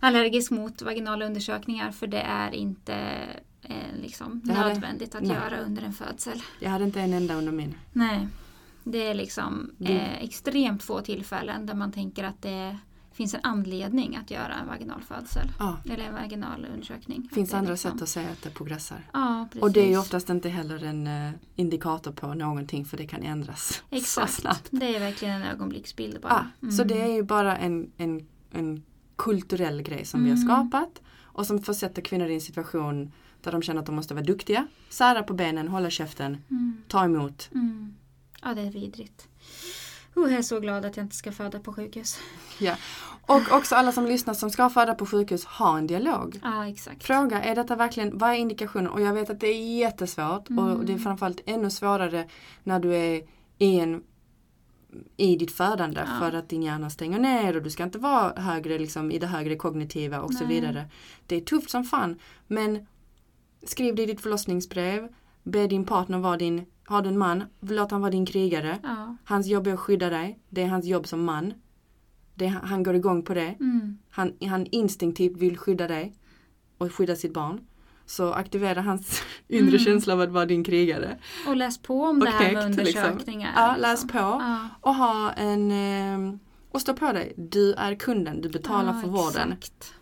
allergisk mot vaginala undersökningar för det är inte eh, liksom hade- nödvändigt att nej. göra under en födsel. Jag hade inte en enda under min. Nej. Det är liksom eh, extremt få tillfällen där man tänker att det finns en anledning att göra en vaginal födsel. Ja. Eller en vaginal undersökning. Det finns det andra liksom- sätt att säga att det progressar. Ja, precis. Och det är ju oftast inte heller en eh, indikator på någonting för det kan ändras så Exakt. snabbt. Det är verkligen en ögonblicksbild Ja, bara. Mm. Så det är ju bara en, en, en kulturell grej som vi har Mm. skapat och som försätter kvinnor i en situation där de känner att de måste vara duktiga, sära på benen, hålla käften, Mm. ta emot. Mm. Ja, det är vidrigt. Oh, jag är så glad att jag inte ska föda på sjukhus. Och också alla som lyssnar som ska föda på sjukhus, ha en dialog. Ja, exakt. Fråga, är detta verkligen, vad är indikationen? Och jag vet att det är jättesvårt och Mm. det är framförallt ännu svårare när du är i, en, i ditt födande Ja. för att din hjärna stänger ner och du ska inte vara högre, liksom, i det högre kognitiva och så Nej. vidare. Det är tufft som fan men skriv det i ditt förlossningsbrev, be din partner vara din, har du en man, låt han vara din krigare. Ja. Hans jobb är att skydda dig, det är hans jobb som man. Det, han går igång på det. Mm. Han, han instinktivt vill skydda dig och skydda sitt barn. Så aktivera hans *laughs* inre Mm. känsla av att vara din krigare. Och läs på om det Och här med liksom. undersökningar. Ja, liksom. läs på. Ja. Och ha en... Eh, och stå på dig. Du är kunden, du betalar Ja, för vården. Exakt.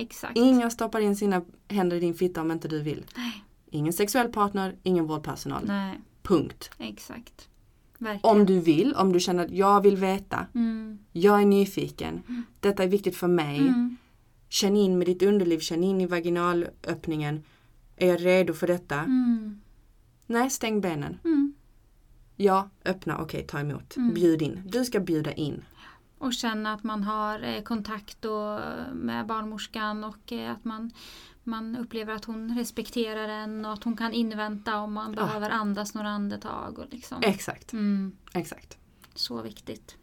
Exakt. Ingen stoppar in sina händer i din fitta om inte du vill. Nej. Ingen sexuell partner, ingen vårdpersonal. Nej, Punkt. exakt. Verkligen. Om du vill, om du känner att jag vill veta, Mm. jag är nyfiken, detta är viktigt för mig. Mm. Känn in med ditt underliv, känn in i vaginalöppningen. Är jag redo för detta? Mm. Nej, stäng benen. Mm. Ja, öppna, okej, ta emot. Mm. Bjud in. Du ska bjuda in. Och känna att man har eh, kontakt och, med barnmorskan och eh, att man, man upplever att hon respekterar en och att hon kan invänta om man Ja. behöver andas några andetag. Och liksom. Exakt, Mm. exakt. Så viktigt.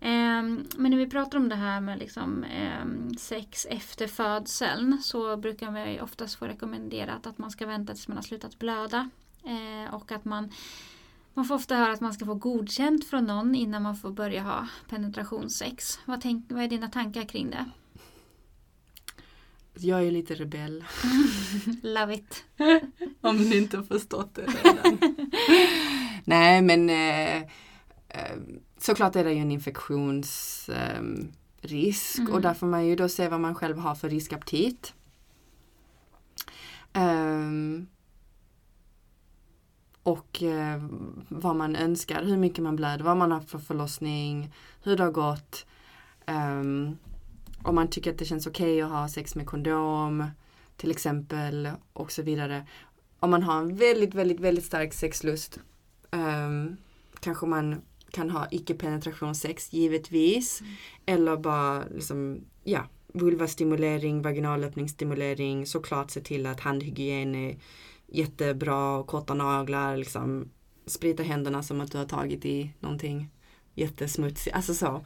Ehm, men när vi pratar om det här med liksom, ehm, sex efter födseln så brukar vi oftast få rekommenderat att man ska vänta tills man har slutat blöda. Eh, och att man, man får ofta höra att man ska få godkänt från någon innan man får börja ha penetrationssex. Vad, tänk, vad är dina tankar kring det? Jag är lite rebell. *laughs* Love it. *laughs* Om ni inte har förstått det redan. *laughs* Nej, men eh, eh, såklart är det ju en infektionsrisk eh, Mm. och där får man ju då se vad man själv har för riskaptit. Ehm, och eh, vad man önskar, hur mycket man blöder, vad man har för förlossning, hur det har gått. Ehm, om man tycker att det känns okej att ha sex med kondom till exempel och så vidare. Om man har en väldigt, väldigt, väldigt stark sexlust ehm, kanske man kan ha icke-penetrationssex givetvis. Eller bara liksom, ja, vulvastimulering, vaginalöppningsstimulering, såklart se till att handhygien är jättebra, korta naglar, liksom sprita händerna som att du har tagit i någonting jättesmutsigt, alltså så.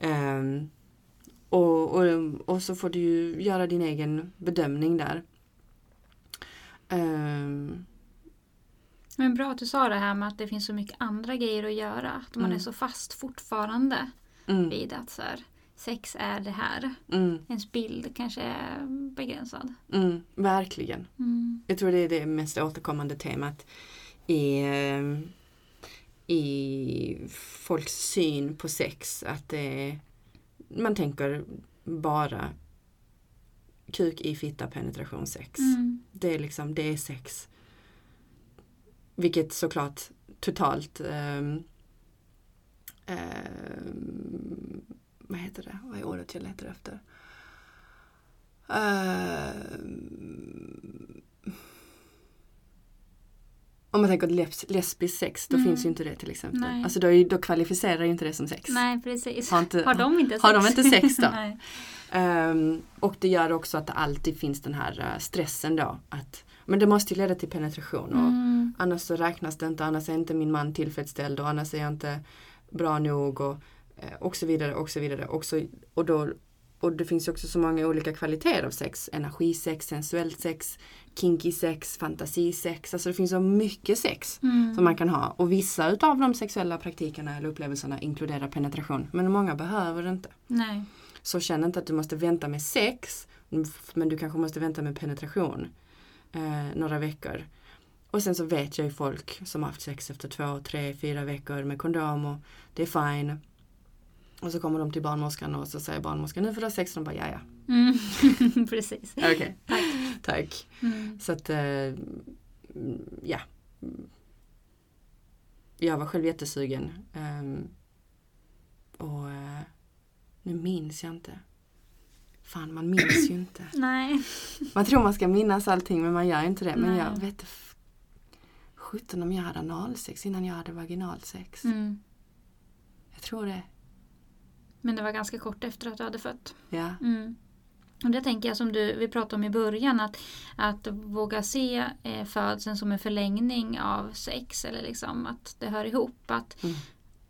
Ehm, och, och, och så får du ju göra din egen bedömning där. Ehm, Men bra att du sa det här med att det finns så mycket andra grejer att göra. Att man Mm. är så fast fortfarande mm, vid att så här, sex är det här. mm, Ens bild kanske är begränsad. mm, verkligen. Mm. Jag tror det är det mest återkommande temat i, eh, i folks syn på sex. Att det är, man tänker bara kuk i fitta penetration sex. Mm. Det är liksom, det är sex. Vilket såklart totalt ehm, ehm, vad heter det? Vad är ordet jag letar efter? Ehm, om man tänker lesb lesbisk sex, då Mm. finns ju inte det till exempel. Nej. Alltså då, då kvalificerar ju inte det som sex. Nej, precis. Har, inte, Har de inte sex? har de inte sex då? *laughs* Nej. Ehm, och det gör också att det alltid finns den här eh, stressen då. Att, men det måste ju leda till penetration. Och Mm. Annars så räknas det inte, annars är inte min man tillfredsställd och annars är jag inte bra nog och, och så vidare och så vidare. Och, så, och, då, och det finns ju också så många olika kvaliteter av sex. Energisex, sensuellt sex, kinky sex, fantasisex. Alltså det finns så mycket sex Mm. som man kan ha. Och vissa utav de sexuella praktikerna eller upplevelserna inkluderar penetration. Men många behöver det inte. Nej. Så känn inte att du måste vänta med sex men du kanske måste vänta med penetration eh, några veckor. och sen så vet jag ju folk som haft sex efter två, tre, fyra veckor med kondom och det är fine. Och så kommer de till barnmorskan och så säger barnmorskan nu får du ha sex och de bara ja ja. Mm. *laughs* Precis. Okej. Tack. Tack. Mm. Så att eh, ja. Jag var själv jättesugen. ehm, och eh, nu minns jag inte. Fan man minns ju inte. *clears throat* Nej. Man tror man ska minnas allting men man gör inte det. Men Nej. jag vet 17 om jag hade analsex innan jag hade vaginalsex. Mm. Jag tror det. Men det var ganska kort efter att du hade fött. Ja. Mm. Och det tänker jag som du, vi pratade om i början att, att våga se eh, födseln som en förlängning av sex eller liksom att det hör ihop. Att, Mm.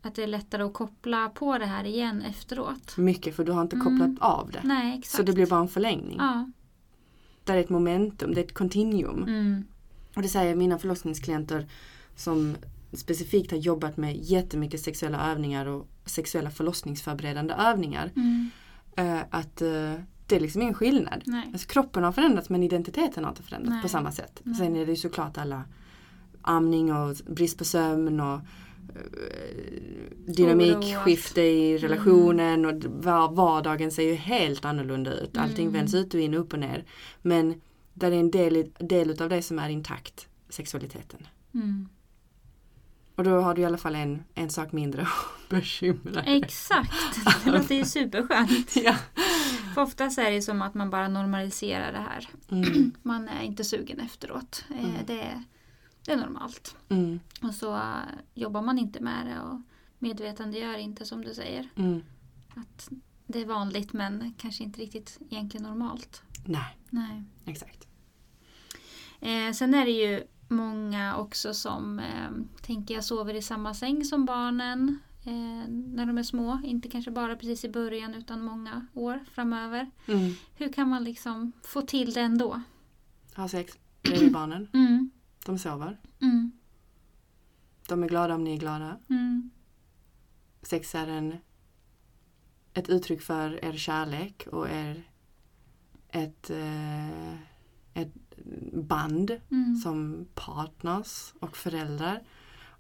att det är lättare att koppla på det här igen efteråt. Mycket för du har inte Mm. kopplat av det. Nej exakt. Så det blir bara en förlängning. Ja. Där är ett momentum, det är ett continuum. Mm. Och det säger mina förlossningsklienter som specifikt har jobbat med jättemycket sexuella övningar och sexuella förlossningsförberedande övningar. Mm. eh, att eh, det är liksom ingen skillnad. Alltså, kroppen har förändrats men identiteten har inte förändrats Nej. på samma sätt. Nej. Sen är det ju såklart alla amning och brist på sömn och eh, dynamikskifte i relationen och var, vardagen ser ju helt annorlunda ut. Allting Mm. vänds ut och in, upp och ner. Men där är en del, del utav det som är intakt, sexualiteten. Mm. Och då har du i alla fall en, en sak mindre att *laughs* bekymra dig. Exakt, *laughs* det låter ju superskönt. Ja. För oftast är det som att man bara normaliserar det här. Mm, *clears throat* Man är inte sugen efteråt. Eh, Mm. Det, är, det är normalt. mm, Och så eh, jobbar man inte med det och medvetandegör inte som du säger. mm. Att det är vanligt men kanske inte riktigt egentligen normalt. Nej, Nej. exakt. Eh, sen är det ju många också som eh, tänker jag sover i samma säng som barnen eh, när de är små. Inte kanske bara precis i början utan många år framöver. Mm. Hur kan man liksom få till det ändå? Ha sex bredvid barnen. *clears throat* Mm, De sover. mm, De är glada om ni är glada. mm, Sex är en, ett uttryck för er kärlek och er ett, eh, ett band mm. som partners och föräldrar.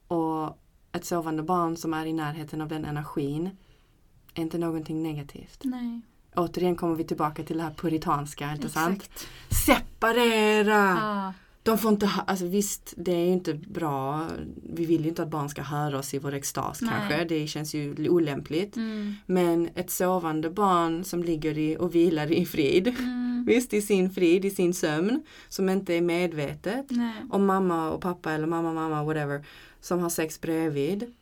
Och ett sovande barn som är i närheten av den energin är inte någonting negativt. Nej, Återigen kommer vi tillbaka till det här puritanska, inte sant? exakt. Separera! Ja, De får inte, alltså visst det är ju inte bra. Vi vill ju inte att barn ska höra oss i vår extas Nej. kanske. Det känns ju olämpligt. mm, Men ett sovande barn som ligger i och vilar i frid. mm, *laughs* Visst, i sin frid, i sin sömn. Som inte är medvetet. nej, Och mamma och pappa eller mamma, mamma, whatever. Som har sex bredvid.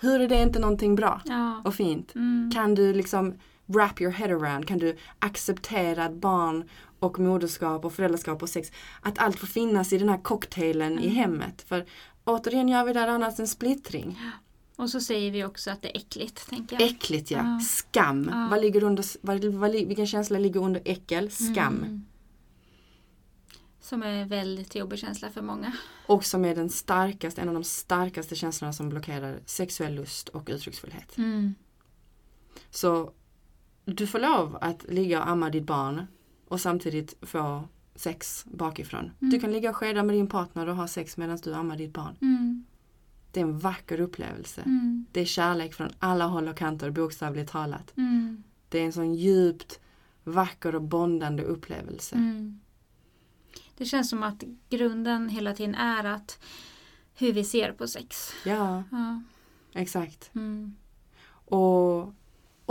Hur är det inte någonting bra ja, och fint? mm, Kan du liksom wrap your head around? Kan du acceptera att barn och moderskap och föräldraskap och sex, att allt får finnas i den här cocktailen i Mm. hemmet? För återigen gör vi där annars en splittring. Och så säger vi också att det är äckligt, tänker jag. Äckligt ja, Ja. skam. Ja. Vad ligger under, vad, vad, vilken känsla ligger under äckel? Skam. Mm. Som är en väldigt jobbig känsla för många. Och som är den starkaste, en av de starkaste känslorna som blockerar sexuell lust och uttrycksfullhet. Mm. Så du får lov att ligga och amma ditt barn och samtidigt få sex bakifrån. Mm. Du kan ligga och skeda med din partner och ha sex medan du ammar ditt barn. Mm. Det är en vacker upplevelse. Mm. Det är kärlek från alla håll och kanter, bokstavligt talat. Mm. Det är en sån djupt vacker och bondande upplevelse. Mm. Det känns som att grunden hela tiden är att hur vi ser på sex. Ja, Ja. exakt. Mm. Och,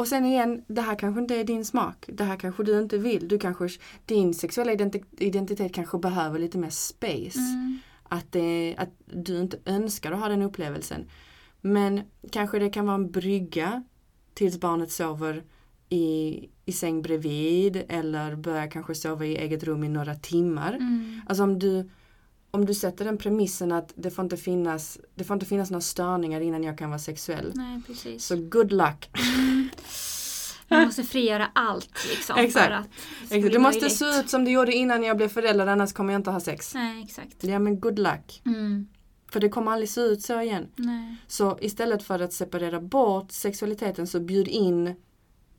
och sen igen, det här kanske inte är din smak. Det här kanske du inte vill. Du kanske, din sexuella identi- identitet kanske behöver lite mer space. Mm. Att, det, att du inte önskar att ha den upplevelsen. Men kanske det kan vara en brygga tills barnet sover i, i säng bredvid eller börjar kanske sova i eget rum i några timmar. Mm. Alltså om du, om du sätter den premissen att det får, inte finnas, det får inte finnas några störningar innan jag kan vara sexuell. Nej, precis. Så good luck! Man måste frigöra allt liksom. Exakt. Det måste se ut som det gjorde innan jag blev förälder annars kommer jag inte ha sex. Nej, exakt. Ja men good luck. Mm. För det kommer aldrig se ut så igen. Nej. Så istället för att separera bort sexualiteten så bjud in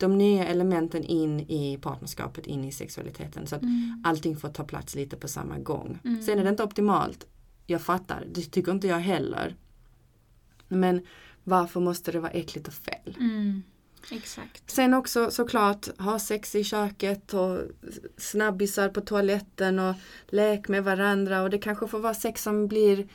de nya elementen in i partnerskapet, in i sexualiteten. Så att Mm. allting får ta plats lite på samma gång. Mm. Sen är det inte optimalt. Jag fattar, det tycker inte jag heller. Men varför måste det vara äckligt och fel? Mm. Exakt. Sen också såklart ha sex i köket och snabbisar på toaletten och lek med varandra och det kanske får vara sex som blir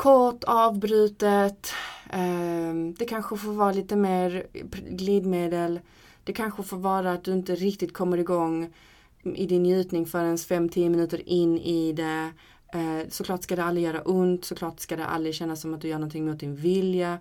kort, avbrutet. Ehm, det kanske får vara lite mer glidmedel. Det kanske får vara att du inte riktigt kommer igång i din njutning förrän 5-10 minuter in i det. Eh, såklart ska det aldrig göra ont, såklart ska det aldrig kännas som att du gör någonting mot din vilja.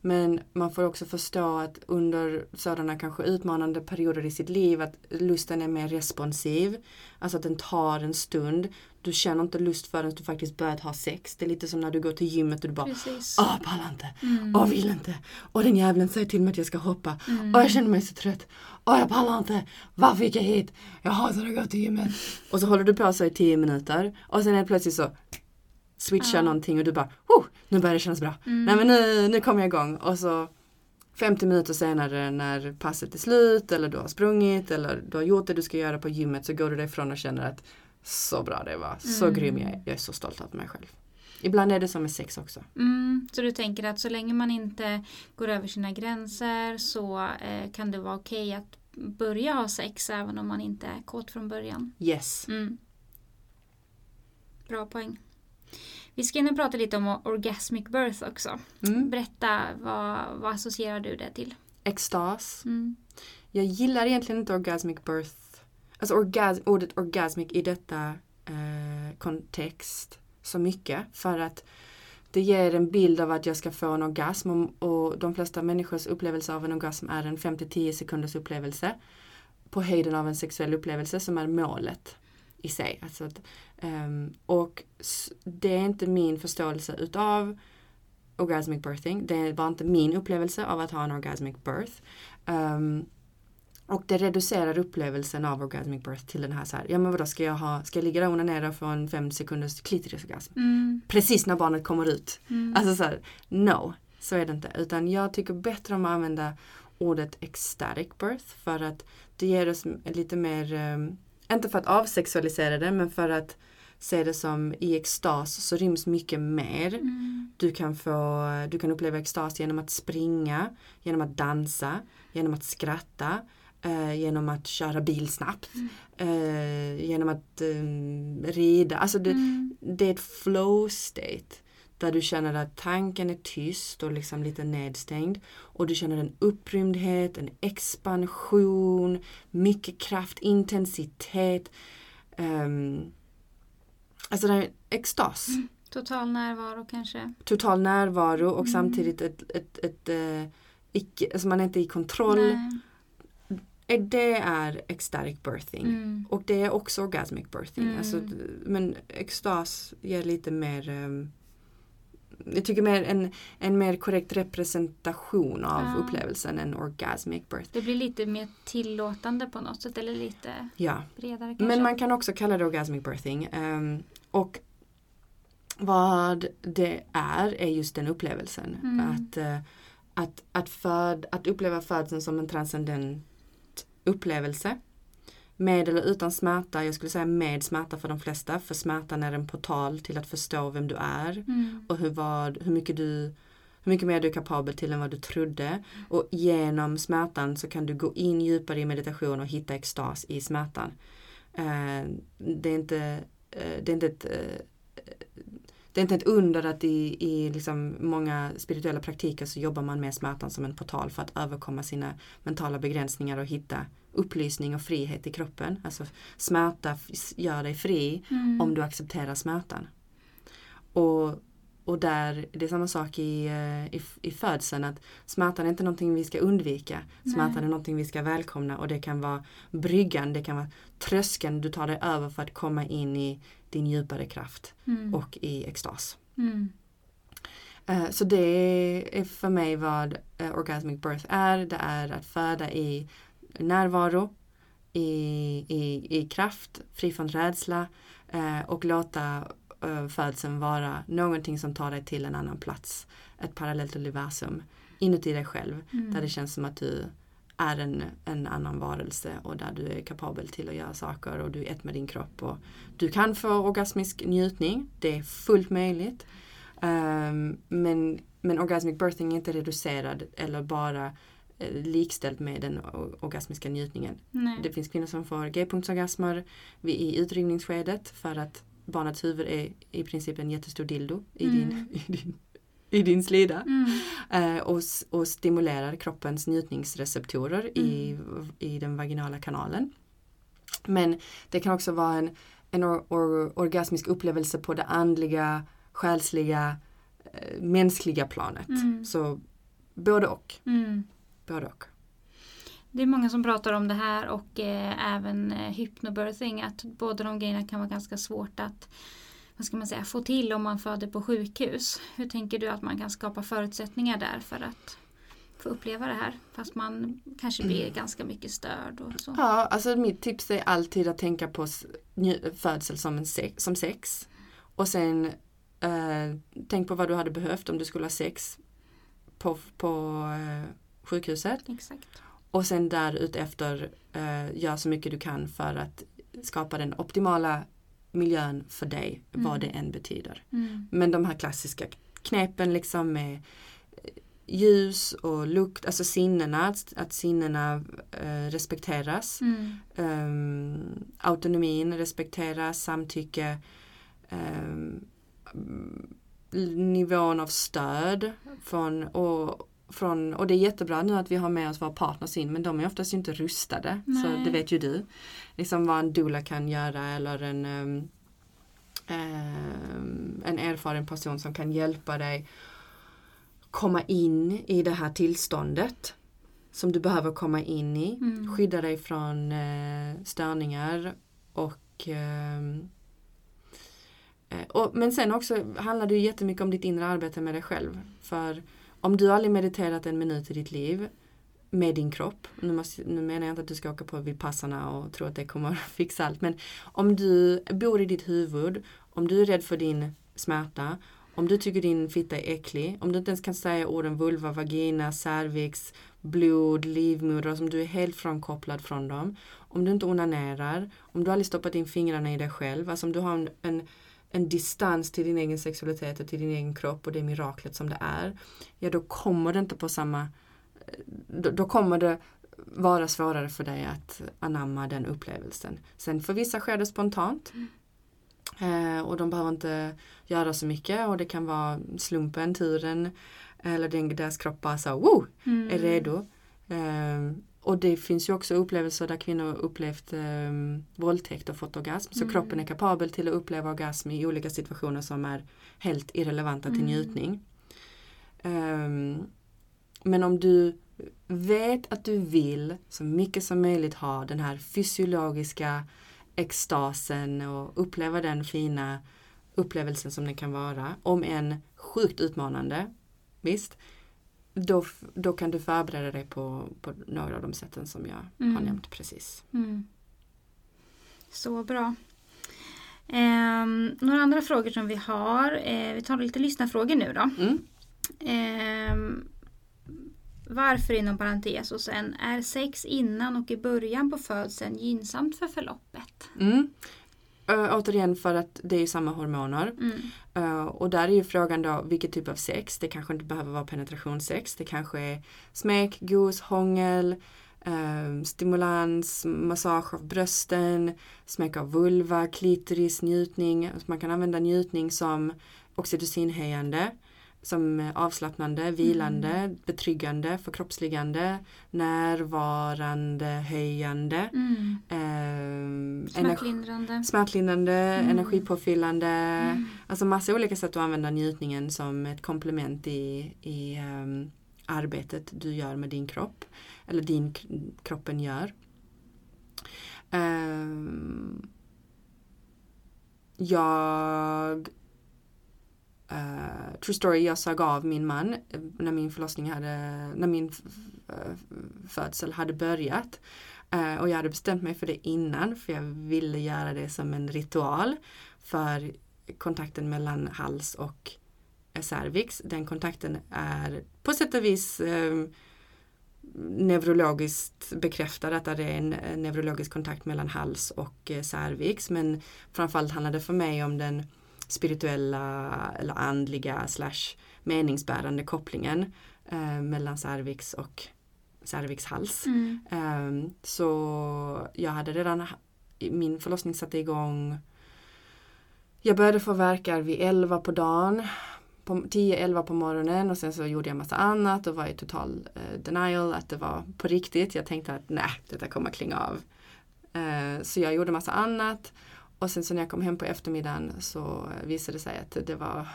Men man får också förstå att under sådana kanske utmanande perioder i sitt liv att lusten är mer responsiv. Alltså att den tar en stund. Du känner inte lust förrän du faktiskt börjat ha sex. Det är lite som när du går till gymmet och du bara Precis. Åh, pallar inte. Mm. Åh, vill inte. Och den jävlen säger till mig att jag ska hoppa. Mm. Åh, jag känner mig så trött. Åh, jag pallar inte. Varför gick jag hit? Jag hatar att gå till gymmet. Och så håller du på så i tio minuter. Och sen är det plötsligt så switchar Ja. någonting och du bara, oh, nu börjar det kännas bra. Mm. Nej men nu, nu kommer jag igång. Och så 50 minuter senare när passet är slut eller du har sprungit eller du har gjort det du ska göra på gymmet så går du därifrån och känner att så bra det var, så Mm. grym jag är. Jag är så stolt över mig själv. Ibland är det som med sex också. Mm, så du tänker att så länge man inte går över sina gränser så eh, kan det vara okej att börja ha sex även om man inte är kåt från början. Yes. Mm. Bra poäng. Vi ska nu prata lite om orgasmic birth också. Mm. Berätta, vad, vad associerar du det till? Extas. Mm. Jag gillar egentligen inte orgasmic birth. Alltså orgasm, ordet orgasmic i detta eh, kontext så mycket. För att det ger en bild av att jag ska få en orgasm och, och de flesta människors upplevelse av en orgasm är en 5-10 sekunders upplevelse. På höjden av en sexuell upplevelse som är målet i sig. Alltså att, um, och det är inte min förståelse utav orgasmic birthing. Det var inte min upplevelse av att ha en orgasmic birth. Um, och det reducerar upplevelsen av orgasmic birth till den här så här, ja men vadå ska jag ha, ska jag ligga där och onanera och få en fem sekunders klitorisorgasm? Mm. Precis när barnet kommer ut. Mm. Alltså så här, no, så är det inte. Utan jag tycker bättre om att använda ordet ecstatic birth för att det ger oss lite mer, ehm, inte för att avsexualisera det, men för att se det som i extas så ryms mycket mer. Mm. Du kan, få, du kan uppleva extas genom att springa, genom att dansa, genom att skratta, eh, genom att köra bil snabbt, eh, genom att eh, rida. Alltså det, Mm. det är ett flow state där du känner att tanken är tyst och liksom lite nedstängd och du känner en upprymdhet, en expansion, mycket kraft, intensitet. Um, alltså det är extas, Total närvaro kanske. total närvaro och Mm. samtidigt ett, ett, ett, eh, icke, alltså man är inte i kontroll. Nej. Eh, Det är ecstatic birthing. Mm. Och det är också orgasmic birthing. Mm. Alltså, men extas ger lite mer ehm, jag tycker mer en, en mer korrekt representation av Ja. upplevelsen än orgasmic birth. Det blir lite mer tillåtande på något sätt eller lite Ja, bredare kanske. men man kan också kalla det orgasmic birthing. ehm, och vad det är, är just den upplevelsen. Mm. Att, eh, att, att, föd, att uppleva födseln som en transcendent upplevelse. Med eller utan smärta, jag skulle säga med smärta för de flesta. För smärtan är en portal till att förstå vem du är. Mm. Och hur, vad, hur, mycket du, hur mycket mer du är kapabel till än vad du trodde. Och genom smärtan så kan du gå in djupare i meditation och hitta extas i smärtan. Eh, det, är inte, eh, det, är inte ett, eh, det är inte ett under att i, i liksom många spirituella praktiker så jobbar man med smärtan som en portal för att överkomma sina mentala begränsningar och hitta upplysning och frihet i kroppen. Alltså smärta gör dig fri Mm. om du accepterar smärtan. Och, och där, det är samma sak i, eh, i, i födseln att smärtan är inte någonting vi ska undvika. Smärtan Nej. är någonting vi ska välkomna och det kan vara bryggan, det kan vara tröskeln du tar dig över för att komma in i din djupare kraft Mm. och i extas. Mm. Eh, Så det är för mig vad eh, orgasmic birth är. Det är att föda i närvaro, i, i, i kraft, fri från rädsla eh, och låta födseln vara någonting som tar dig till en annan plats. Ett parallellt universum inuti dig själv Mm. där det känns som att du är en, en annan varelse och där du är kapabel till att göra saker och du är ett med din kropp. Och du kan få orgasmisk njutning, det är fullt möjligt. Um, men, men orgasmic birthing är inte reducerad eller bara eh, likställd med den orgasmiska njutningen. Nej. Det finns kvinnor som får g-punktsorgasmer i utdrivningsskedet för att barnets huvud är i princip en jättestor dildo i, Mm. din, i, din, i din slida. Mm. Eh, och, och stimulerar kroppens njutningsreceptorer i, i den vaginala kanalen. Men det kan också vara en, en or, or, orgasmisk upplevelse på det andliga, själsliga, eh, mänskliga planet. Mm. Så både och. Mm. Både och. Det är många som pratar om det här och eh, även eh, hypnobirthing att båda de grejerna kan vara ganska svårt att vad ska man säga, få till om man föder på sjukhus. Hur tänker du att man kan skapa förutsättningar där för att få uppleva det här fast man kanske blir ganska mycket störd och så. Ja, alltså mitt tips är alltid att tänka på födsel som, en sex, som sex. Och sen eh, tänk på vad du hade behövt om du skulle ha sex på, på eh, sjukhuset. Exakt. Och sen där utefter eh, gör så mycket du kan för att skapa den optimala miljön för dig, Mm. vad det än betyder. Mm. Men de här klassiska knepen liksom med eh, ljus och lukt, alltså sinnena, att, att sinnena eh, respekteras. Mm. Um, autonomin respekteras, samtycke, um, nivån av stöd från och, från, och det är jättebra nu att vi har med oss våra partners in men de är oftast inte rustade. Så Nej. det vet ju du. Liksom vad en doula kan göra eller en, um, um, en erfaren person som kan hjälpa dig komma in i det här tillståndet som du behöver komma in i. Mm. Skydda dig från eh, störningar och, eh, och Men sen också handlar det ju jättemycket om ditt inre arbete med dig själv. För om du aldrig mediterat en minut i ditt liv med din kropp, nu, måste, nu menar jag inte att du ska åka på Vipassana och tro att det kommer *laughs* fixa allt, men om du bor i ditt huvud, om du är rädd för din smärta, om du tycker din fitta är äcklig, om du inte ens kan säga orden vulva, vagina, cervix, blod, livmoder, som du är helt frånkopplad från dem. Om du inte onanerar, om du aldrig stoppat in fingrarna i dig själv, alltså om du har en, en, en distans till din egen sexualitet och till din egen kropp och det miraklet som det är, ja då kommer det inte på samma, då, då kommer det vara svårare för dig att anamma den upplevelsen. Sen för vissa sker det spontant. Eh, och de behöver inte göra så mycket och det kan vara slumpen, turen eller den, deras kropp bara så wow, Mm. är redo. Ehm, och det finns ju också upplevelser där kvinnor upplevt um, våldtäkt och fått orgasm. Så Mm. kroppen är kapabel till att uppleva orgasm i olika situationer som är helt irrelevanta till Mm. njutning. Ehm, men om du vet att du vill så mycket som möjligt ha den här fysiologiska extasen och uppleva den fina upplevelsen som den kan vara. Om en sjukt utmanande, visst. Då, då kan du förbereda dig på, på några av de sätten som jag har Mm. nämnt precis. Mm. Så bra. Ehm, några andra frågor som vi har. Eh, vi tar lite lyssnarfrågor nu då. Mm. Ehm, varför inom parentes och sen är sex innan och i början på födseln gynnsamt för förloppet? Mm. Ö, återigen för att det är samma hormoner. Mm. Uh, och där är ju frågan då vilket typ av sex. Det kanske inte behöver vara penetrationssex. Det kanske är smek, gos, hångel, eh, stimulans, massage av brösten, smek av vulva, klitoris, njutning. Alltså man kan använda njutning som oxytocinhöjande, som avslappnande, vilande, betryggande, förkroppsligande, närvarande, höjande. Mm. Eh, energi- Smärtlindrande. smärtlindrande, Mm. energipåfyllande. Mm. Alltså massa olika sätt att använda njutningen som ett komplement i, i ehm, arbetet du gör med din kropp. Eller din kroppen gör. Ehm, jag Uh, True story, jag sög av min man eh, när min förlossning hade, när min födsel hade börjat. Uh, och jag hade bestämt mig för det innan för jag ville göra det som en ritual för kontakten mellan hals och cervix. Den kontakten är på sätt och vis um, neurologiskt bekräftad att det är en neurologisk kontakt mellan hals och cervix men framförallt handlar det för mig om den spirituella eller andliga slash meningsbärande kopplingen eh, mellan cervix och cervixhals. Mm. Um, så jag hade redan, min förlossning satte igång jag började få verkar vid 11 på dagen, på 10-11 på morgonen och sen så gjorde jag massa annat och var i total uh, denial att det var på riktigt. Jag tänkte att nej, detta kommer klinga av. Uh, så jag gjorde massa annat och sen så när jag kom hem på eftermiddagen så visade det sig att det var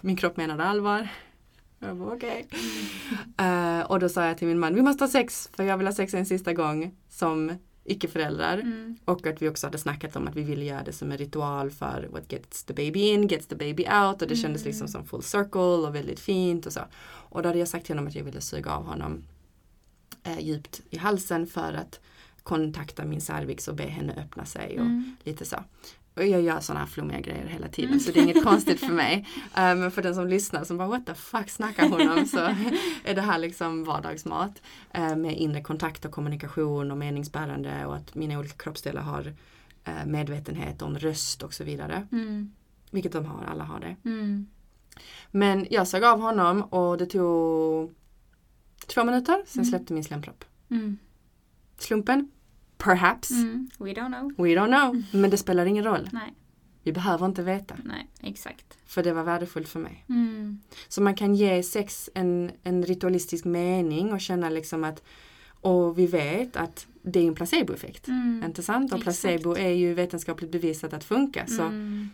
min kropp menade allvar. Jag var okej. Okay. Uh, och då sa jag till min man, vi måste ha sex för jag vill ha sex en sista gång som icke-föräldrar. Mm. Och att vi också hade snackat om att vi ville göra det som en ritual för what gets the baby in, gets the baby out och det kändes Mm. liksom som full circle och väldigt fint och så. Och då hade jag sagt till honom att jag ville suga av honom eh, djupt i halsen för att kontakta min cervix och be henne öppna sig och Mm. lite så. Och jag gör sådana här flummiga grejer hela tiden så det är inget konstigt för *laughs* mig. Eh, Men för den som lyssnar som bara what the fuck snackar hon om så *laughs* är det här liksom vardagsmat. eh, Med inre kontakt och kommunikation och meningsbärande och att mina olika kroppsdelar har eh, medvetenhet om röst och så vidare. Mm. Vilket de har, alla har det. Mm. Men jag sög av honom och det tog två minuter, sen Mm. släppte min slempropp. Mm. Slumpen? Perhaps. Mm. We don't know. We don't know. Men det spelar ingen roll. Nej, Vi behöver inte veta. nej, exakt. För det var värdefullt för mig. Mm. Så man kan ge sex en, en ritualistisk mening och känna liksom att och vi vet att det är en placeboeffekt. Mm. Inte sant? Och Exakt. placebo är ju vetenskapligt bevisat att funka. Så Mm.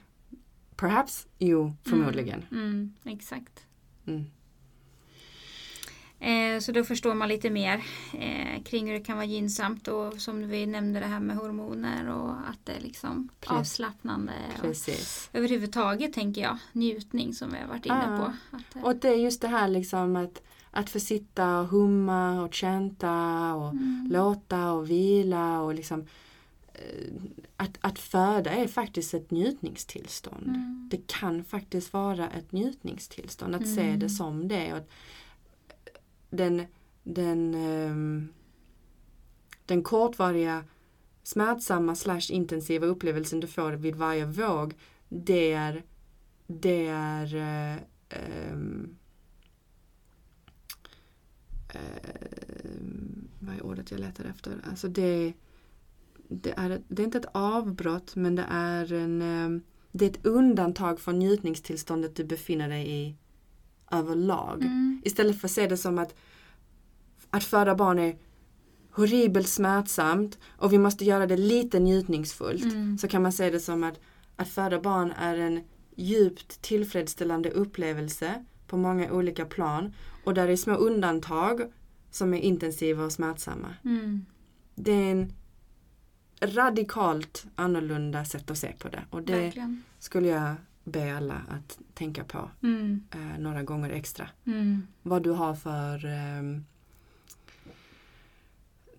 perhaps, jo, förmodligen. Mm. Exakt. Mm. Eh, så då förstår man lite mer eh, kring hur det kan vara gynnsamt och som vi nämnde det här med hormoner och att det är liksom Precis. avslappnande. Och Precis. överhuvudtaget tänker jag njutning som vi har varit inne Ah. på. Att, eh, Och det är just det här liksom att, att få sitta och humma och chanta och mm. låta och vila och liksom att, att föda är faktiskt ett njutningstillstånd. Mm. Det kan faktiskt vara ett njutningstillstånd att se Mm. det som det. Och den, den, ehm, den kortvariga smärtsamma slash intensiva upplevelsen du får vid varje våg det är, det är um, vad är ordet jag letar efter? Alltså det, det, är, det är inte ett avbrott men det är en det är ett undantag från njutningstillståndet du befinner dig i överlag. Mm. Istället för att se det som att att föda barn är horribelt smärtsamt och vi måste göra det lite njutningsfullt. Mm. Så kan man se det som att att föda barn är en djupt tillfredsställande upplevelse på många olika plan och där det är små undantag som är intensiva och smärtsamma. Mm. Det är en radikalt annorlunda sätt att se på det och det Verkligen. skulle jag be alla att tänka på Mm. eh, några gånger extra. Mm. Vad du har för eh,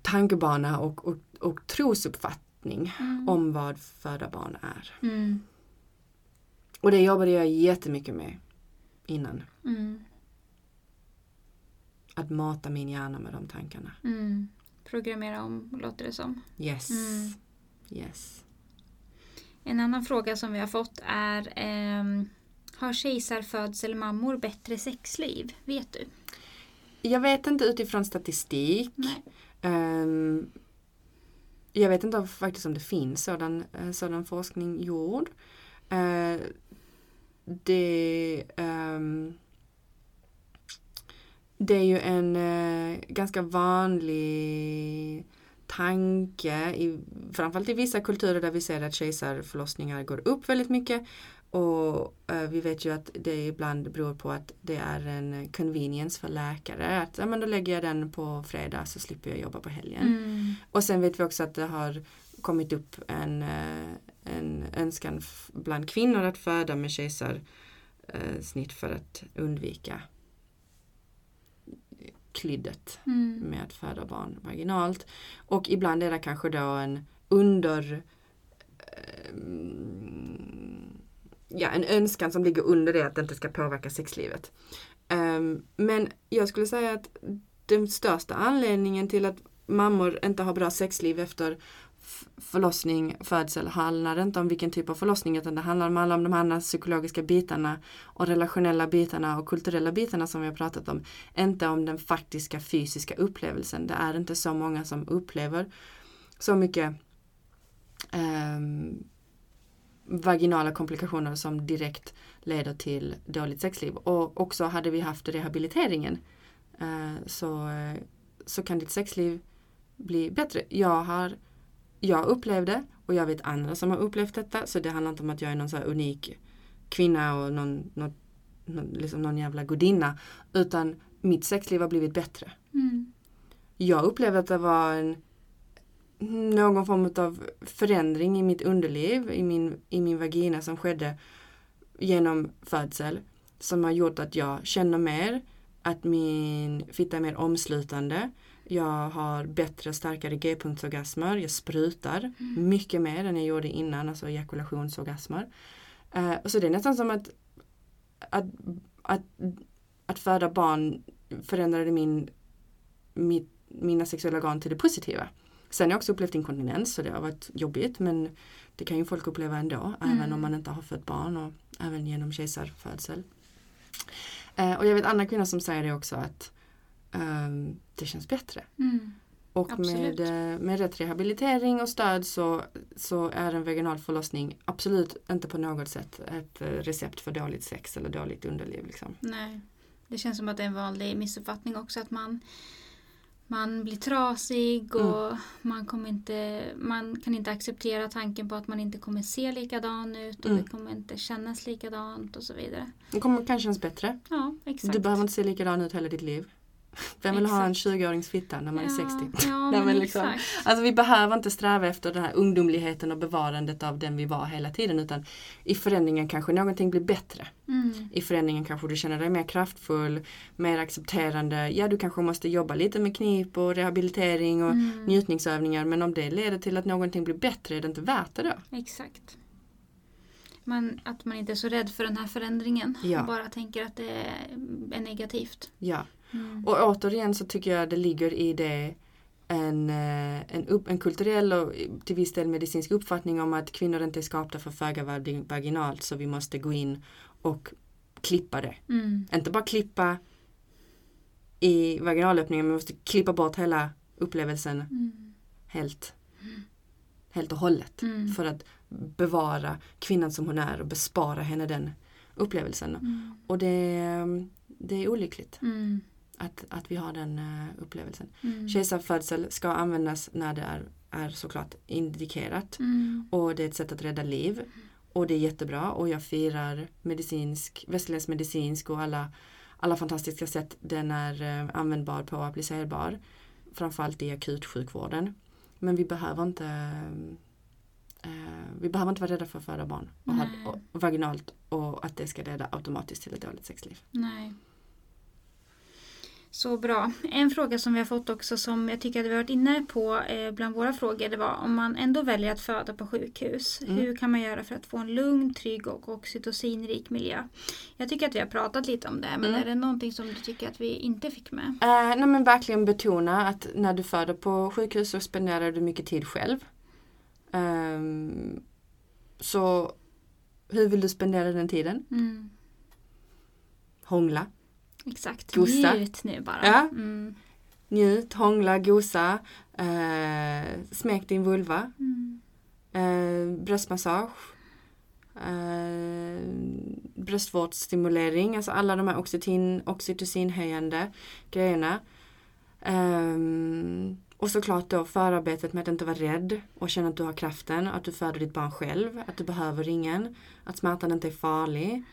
tankebana och, och, och trosuppfattning Mm. om vad föda barn är. Mm. Och det jobbade jag jättemycket med innan. Mm. Att mata min hjärna med de tankarna. Mm. Programmera om, låter det som. Yes. Yes. En annan fråga som vi har fått är ehm, Har kejsarfödselmammor bättre sexliv? Vet du? Jag vet inte utifrån statistik. Ehm, jag vet inte om- faktiskt om det finns sådan, eh, sådan forskning gjord. Eh, det, ehm, det är ju en eh, ganska vanlig tanke, i, framförallt i vissa kulturer där vi ser att kejsarförlossningar går upp väldigt mycket. Och eh, vi vet ju att det ibland beror på att det är en convenience för läkare. Att ja, men då lägger jag den på fredag så slipper jag jobba på helgen. Mm. Och sen vet vi också att det har kommit upp en, eh, en önskan bland kvinnor att föda med kejsarsnitt för att undvika klyddet Mm. med att föda barn vaginalt. Och ibland är det kanske då en under ehm, ja, en önskan som ligger under det att det inte ska påverka sexlivet. Ehm, men jag skulle säga att den största anledningen till att mammor inte har bra sexliv efter förlossning, födsel handlar inte om vilken typ av förlossning utan det handlar om alla om de här psykologiska bitarna och relationella bitarna och kulturella bitarna som vi har pratat om. Inte om den faktiska fysiska upplevelsen. Det är inte så många som upplever så mycket eh, vaginala komplikationer som direkt leder till dåligt sexliv. Och också hade vi haft rehabiliteringen eh, så, eh, så kan ditt sexliv bli bättre. Jag har jag upplevde och jag vet andra som har upplevt detta så det handlar inte om att jag är någon så unik kvinna och någon, någon, någon, liksom någon jävla gudinna utan mitt sexliv har blivit bättre. Mm. Jag upplevde att det var en, någon form av förändring i mitt underliv, i min, i min vagina som skedde genom födsel som har gjort att jag känner mer, att min fitta är mer omslutande. Jag har bättre, starkare g-punktsorgasmer. Jag sprutar mycket mer än jag gjorde innan, alltså ejakulationsorgasmer. Eh, så det är nästan som att, att, att, att föda barn förändrade min, mitt, mina sexuella organ till det positiva. Sen har jag också upplevt inkontinens så det har varit jobbigt men det kan ju folk uppleva ändå Mm. även om man inte har fött barn och även genom kejsarfödsel. Eh, och jag vet andra kvinnor som säger det också att ehm, det känns bättre. Mm. Och Absolut. med, eh, med rätt rehabilitering och stöd så, så är en vaginal förlossning absolut inte på något sätt ett eh, recept för dåligt sex eller dåligt underliv. Liksom. Nej. Det känns som att det är en vanlig missuppfattning också att man man blir trasig och man, kommer inte, man kan inte acceptera tanken på att man inte kommer se likadan ut och Mm. det kommer inte kännas likadant och så vidare. Det kommer kanske kännas bättre. Ja, exakt. Du behöver inte se likadan ut hela ditt liv. Vem vill ha en Exakt. 20-årings fitta när man är 60? Ja, *laughs* Nej, men, liksom- exakt. Alltså vi behöver inte sträva efter den här ungdomligheten och bevarandet av den vi var hela tiden utan i förändringen kanske någonting blir bättre. Mm. I förändringen kanske du känner dig mer kraftfull, mer accepterande. Ja, du kanske måste jobba lite med knip och rehabilitering och Mm. njutningsövningar men om det leder till att någonting blir bättre är det inte värt det då? Exakt. Man, att man inte är så rädd för den här förändringen. Ja. Och bara tänker att det är negativt. Ja. Mm. Och återigen så tycker jag det ligger i det en, eh, en, upp, en kulturell och till viss del medicinsk uppfattning om att kvinnor inte är skapta för föga vag- vaginalt så vi måste gå in och klippa det. Mm. Inte bara klippa i vaginalöppningen, men vi måste klippa bort hela upplevelsen Mm. helt, helt och hållet. Mm. För att bevara kvinnan som hon är och bespara henne den upplevelsen. Mm. Och det, det är olyckligt Mm. Att, att vi har den eh, upplevelsen. Mm. Kejsarfödsel ska användas när det är, är såklart indikerat. Mm. Och det är ett sätt att rädda liv. Och det är jättebra och jag firar medicinsk, västerländsk medicinsk och alla, alla fantastiska sätt den är eh, användbar på och applicerbar. Framförallt i akutsjukvården. Men vi behöver inte eh, vi behöver inte vara rädda för att föda barn och, ha, och vaginalt och att det ska leda automatiskt till ett dåligt sexliv. Nej. Så bra. En fråga som vi har fått också som jag tycker att vi har varit inne på eh, bland våra frågor det var om man ändå väljer att föda på sjukhus. Mm. Hur kan man göra för att få en lugn, trygg och oxytocinrik miljö? Jag tycker att vi har pratat lite om det men Mm. är det någonting som du tycker att vi inte fick med? Eh, nej men verkligen betona att när du föder på sjukhus så spenderar du mycket tid själv. Ehm, så hur vill du spendera den tiden? Mm. Hångla, Exakt. Gosa. Njut nu bara. Ja. Mm. njut, hångla, gosa, eh, smek din vulva, Mm. eh, bröstmassage, eh, bröstvårdsstimulering, alltså alla de här oxytin, oxytocinhöjande grejerna. Ehm, och såklart då förarbetet med att inte vara rädd och känna att du har kraften, att du föder ditt barn själv, att du behöver ingen, att smärtan inte är farlig.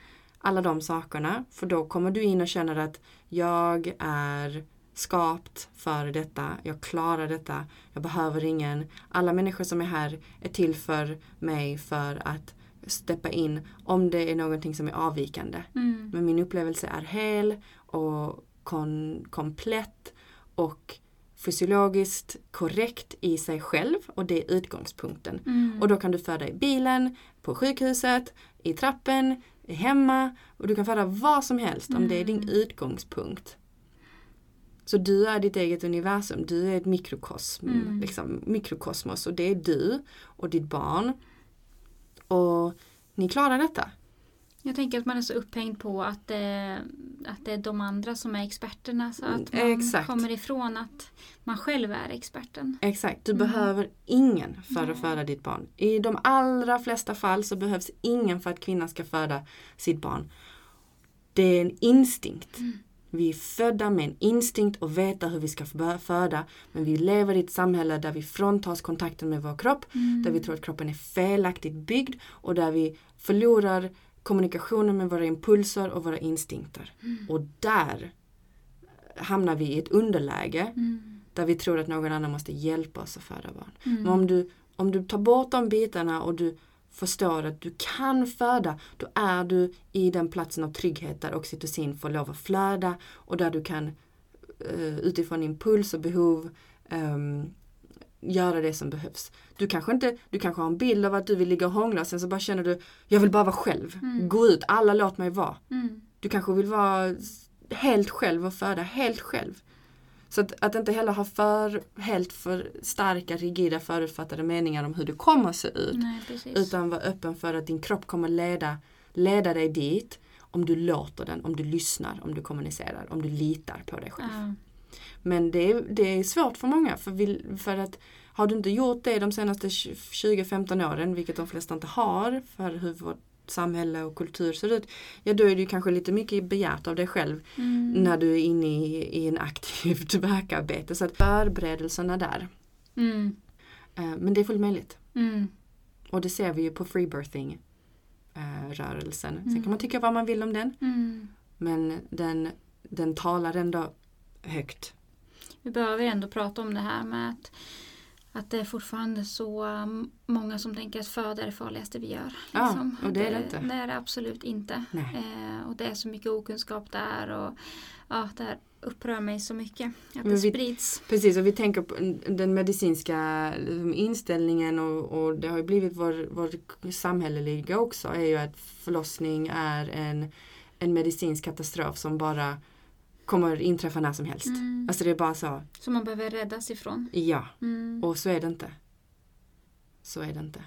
Alla de sakerna, för då kommer du in och känner att jag är skapt för detta, jag klarar detta, jag behöver ingen. Alla människor som är här är till för mig för att steppa in om det är någonting som är avvikande. Mm. Men min upplevelse är hel och kon- komplett och fysiologiskt korrekt i sig själv och det är utgångspunkten. Mm. Och då kan du föda i bilen, på sjukhuset, i trappen, hemma och du kan föda vad som helst om det är din Mm. utgångspunkt. Så du är ditt eget universum, du är ett mikrokosm, Mm. liksom, mikrokosmos och det är du och ditt barn. Och ni klarar detta. Jag tänker att man är så upphängd på att, eh, att det är de andra som är experterna så att man Mm, Exakt. kommer ifrån att man själv är experten. Exakt, du Mm. behöver ingen för Nej. att föda ditt barn. I de allra flesta fall så behövs ingen för att kvinnan ska föda sitt barn. Det är en instinkt. Mm. Vi är födda med en instinkt och veta hur vi ska föda. Men vi lever i ett samhälle där vi fråntas kontakten med vår kropp. Mm. Där vi tror att kroppen är felaktigt byggd och där vi förlorar kommunikationen med våra impulser och våra instinkter. Mm. Och där hamnar vi i ett underläge Mm. där vi tror att någon annan måste hjälpa oss att föda barn. Mm. Men om du, om du tar bort de bitarna och du förstår att du kan föda, då är du i den platsen av trygghet där oxytocin får lov att flöda och där du kan eh, utifrån impuls och behov ehm, göra det som behövs. Du kanske, inte, du kanske har en bild av att du vill ligga och hångla och sen så bara känner du, jag vill bara vara själv. Mm. Gå ut, alla låt mig vara. Mm. Du kanske vill vara helt själv och föda helt själv. Så att, att inte heller ha för, helt för starka, rigida, förutfattade meningar om hur det kommer att se ut. Nej. Utan vara öppen för att din kropp kommer leda, leda dig dit om du låter den, om du lyssnar, om du kommunicerar, om du litar på dig själv. ja. Men det är, det är svårt för många för, vi, för att har du inte gjort det de senaste 20-15 åren, vilket de flesta inte har, för hur vårt samhälle och kultur ser ut, ja då är det ju kanske lite mycket begärt av dig själv Mm. när du är inne i, i en aktivt *laughs* verkarbete. Så att förberedelserna där. Mm. Eh, men det är fullt möjligt. Mm. Och det ser vi ju på freebirthing eh, rörelsen. Sen Mm. kan man tycka vad man vill om den. Mm. Men den, den talar ändå högt. Vi behöver ändå prata om det här med att, att det är fortfarande så um, många som tänker att föda är det farligaste vi gör. Ja, liksom. och det är det inte. Det är det absolut inte. Eh, och det är så mycket okunskap där och ja, det här upprör mig så mycket. Att Men det vi- sprids. Precis, och vi tänker på den medicinska liksom, inställningen och, och det har ju blivit vår, vår samhälleliga också är ju att förlossning är en, en medicinsk katastrof som bara kommer inträffa när som helst. Mm. Alltså det är bara så, Som man behöver räddas ifrån. ja. Mm. Och så är det inte. Så är det inte.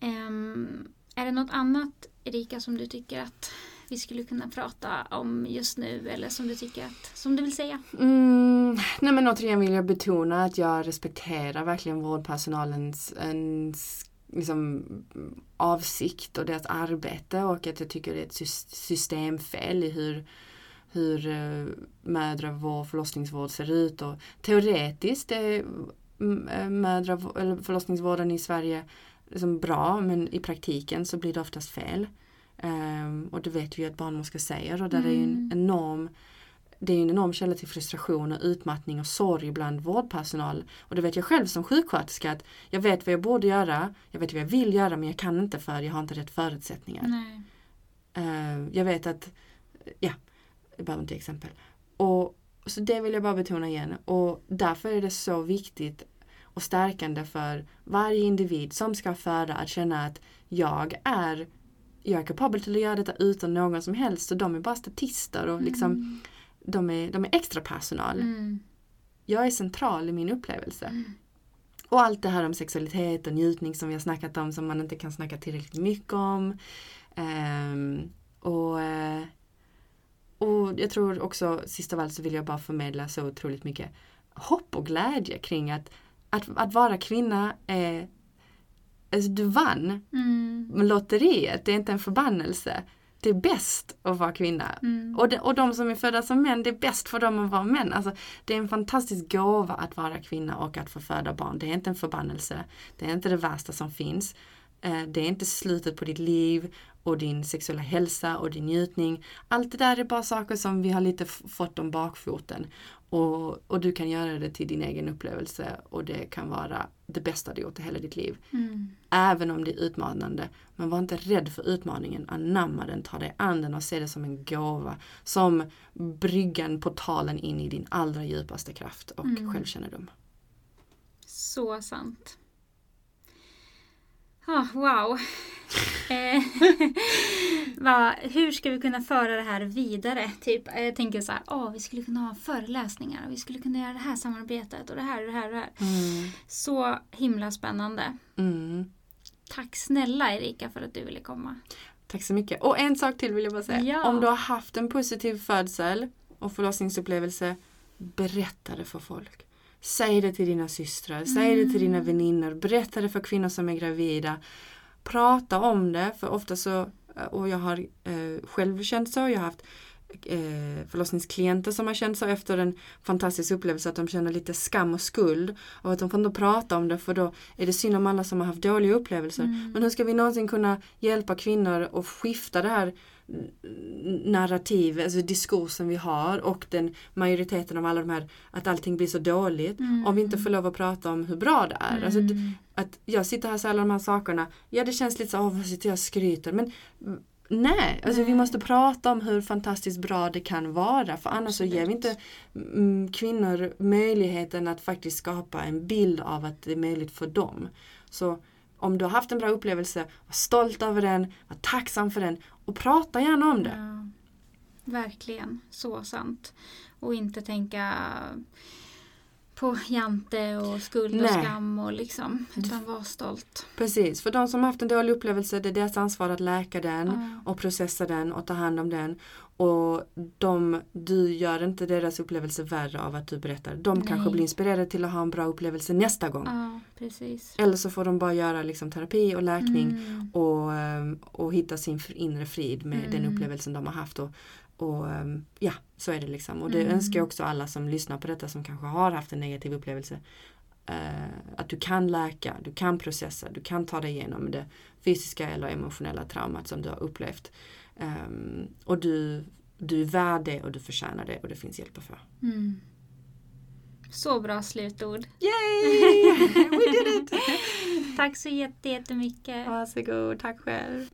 Ehm, är det något annat Erika som du tycker att vi skulle kunna prata om just nu eller som du tycker att, som du vill säga? Mm, nej men återigen vill jag betona att jag respekterar verkligen vårdpersonalens ens, liksom, avsikt och deras arbete och att jag tycker det är ett sys- systemfel i hur, hur uh, mödravård och förlossningsvård ser ut. Och teoretiskt är mm, eh, mödravård, eller förlossningsvården i Sverige liksom bra men i praktiken så blir det oftast fel. Ehm, och det vet vi ju att barnmorskor säger och där är ju en Mm. enorm det är en enorm källa till frustration och utmattning och sorg bland vårdpersonal. Och det vet jag själv som sjuksköterska att jag vet vad jag borde göra, jag vet vad jag vill göra men jag kan inte för jag har inte rätt förutsättningar. Eh, jag vet att, ja, jag behöver inte exempel. Och, så det vill jag bara betona igen. Och därför är det så viktigt och stärkande för varje individ som ska föda att känna att jag är jag är kapabel till att göra detta utan någon som helst och de är bara statister och liksom Mm. de, är, de är extra personal. Mm. Jag är central i min upplevelse. Mm. Och allt det här om sexualitet och njutning som vi har snackat om som man inte kan snacka tillräckligt mycket om. Ehm, och, eh, och jag tror också, sist av allt så vill jag bara förmedla så otroligt mycket hopp och glädje kring att, att, att vara kvinna är Alltså du vann Mm. lotteriet, det är inte en förbannelse. Det är bäst att vara kvinna. Mm. Och de, och de som är födda som män, det är bäst för dem att vara män. Alltså, det är en fantastisk gåva att vara kvinna och att få föda barn. Det är inte en förbannelse. Det är inte det värsta som finns. Eh, Det är inte slutet på ditt liv och din sexuella hälsa och din njutning. Allt det där är bara saker som vi har lite fått om bakfoten. Och, och du kan göra det till din egen upplevelse och det kan vara det bästa du gjort i hela ditt liv. Mm. Även om det är utmanande. Men var inte rädd för utmaningen. Anamma den, ta dig an den och se det som en gåva. Som bryggan, portalen in i din allra djupaste kraft och Mm. självkännedom. Så sant. Ah, wow. *laughs* Eh, *laughs* va, hur ska vi kunna föra det här vidare? Typ, jag tänker så här, åh, vi skulle kunna ha föreläsningar och vi skulle kunna göra det här samarbetet och det här och det här och det här. Mm. Så himla spännande. Mm. Tack snälla Erika för att du ville komma. Tack så mycket. Och en sak till vill jag bara säga. Ja. Om du har haft en positiv födsel och förlossningsupplevelse, berätta det för folk. Säg det till dina systrar, säg det till dina väninnor, berätta det för kvinnor som är gravida. Prata om det, för ofta så, och jag har eh, själv känt så, jag har haft eh, förlossningsklienter som har känt så efter en fantastisk upplevelse att de känner lite skam och skuld och att de får inte prata om det för då är det synd om alla som har haft dåliga upplevelser. Mm. Men hur ska vi någonsin kunna hjälpa kvinnor att skifta det här narrativ, alltså diskursen vi har och den majoriteten av alla de här att allting blir så dåligt Mm. om vi inte får lov att prata om hur bra det är. Alltså, Mm. att jag sitter här och säger alla de här sakerna, ja det känns lite så, åh vad sitter jag och skryter men mm, nej, alltså vi Nej. måste prata om hur fantastiskt bra det kan vara för annars så ger vi inte mm, kvinnor möjligheten att faktiskt skapa en bild av att det är möjligt för dem. Så om du har haft en bra upplevelse, var stolt över den, var tacksam för den och prata gärna om det. Ja, verkligen, så sant. Och inte tänka på jante och skuld och Nej. skam och liksom, utan var stolt. Precis, för de som har haft en dålig upplevelse det är deras ansvar att läka den Ja. och processa den och ta hand om den. Och de, du gör inte deras upplevelse värre av att du berättar. De Nej. kanske blir inspirerade till att ha en bra upplevelse nästa gång. Ja, precis. Eller så får de bara göra liksom terapi och läkning Mm. och, ehm, och hitta sin inre frid med den Mm. upplevelsen de har haft. Och, och ehm, ja, så är det liksom. Och det Mm. önskar jag också alla som lyssnar på detta som kanske har haft en negativ upplevelse. eh, att du kan läka, du kan processa, du kan ta dig igenom det fysiska eller emotionella traumat som du har upplevt. Ehm, och du, du är värd det och du förtjänar det och det finns hjälp att få. Mm. Så bra slutord. Yay! *laughs* We did it! Tack så jätte- jättemycket. Varsågod, tack själv.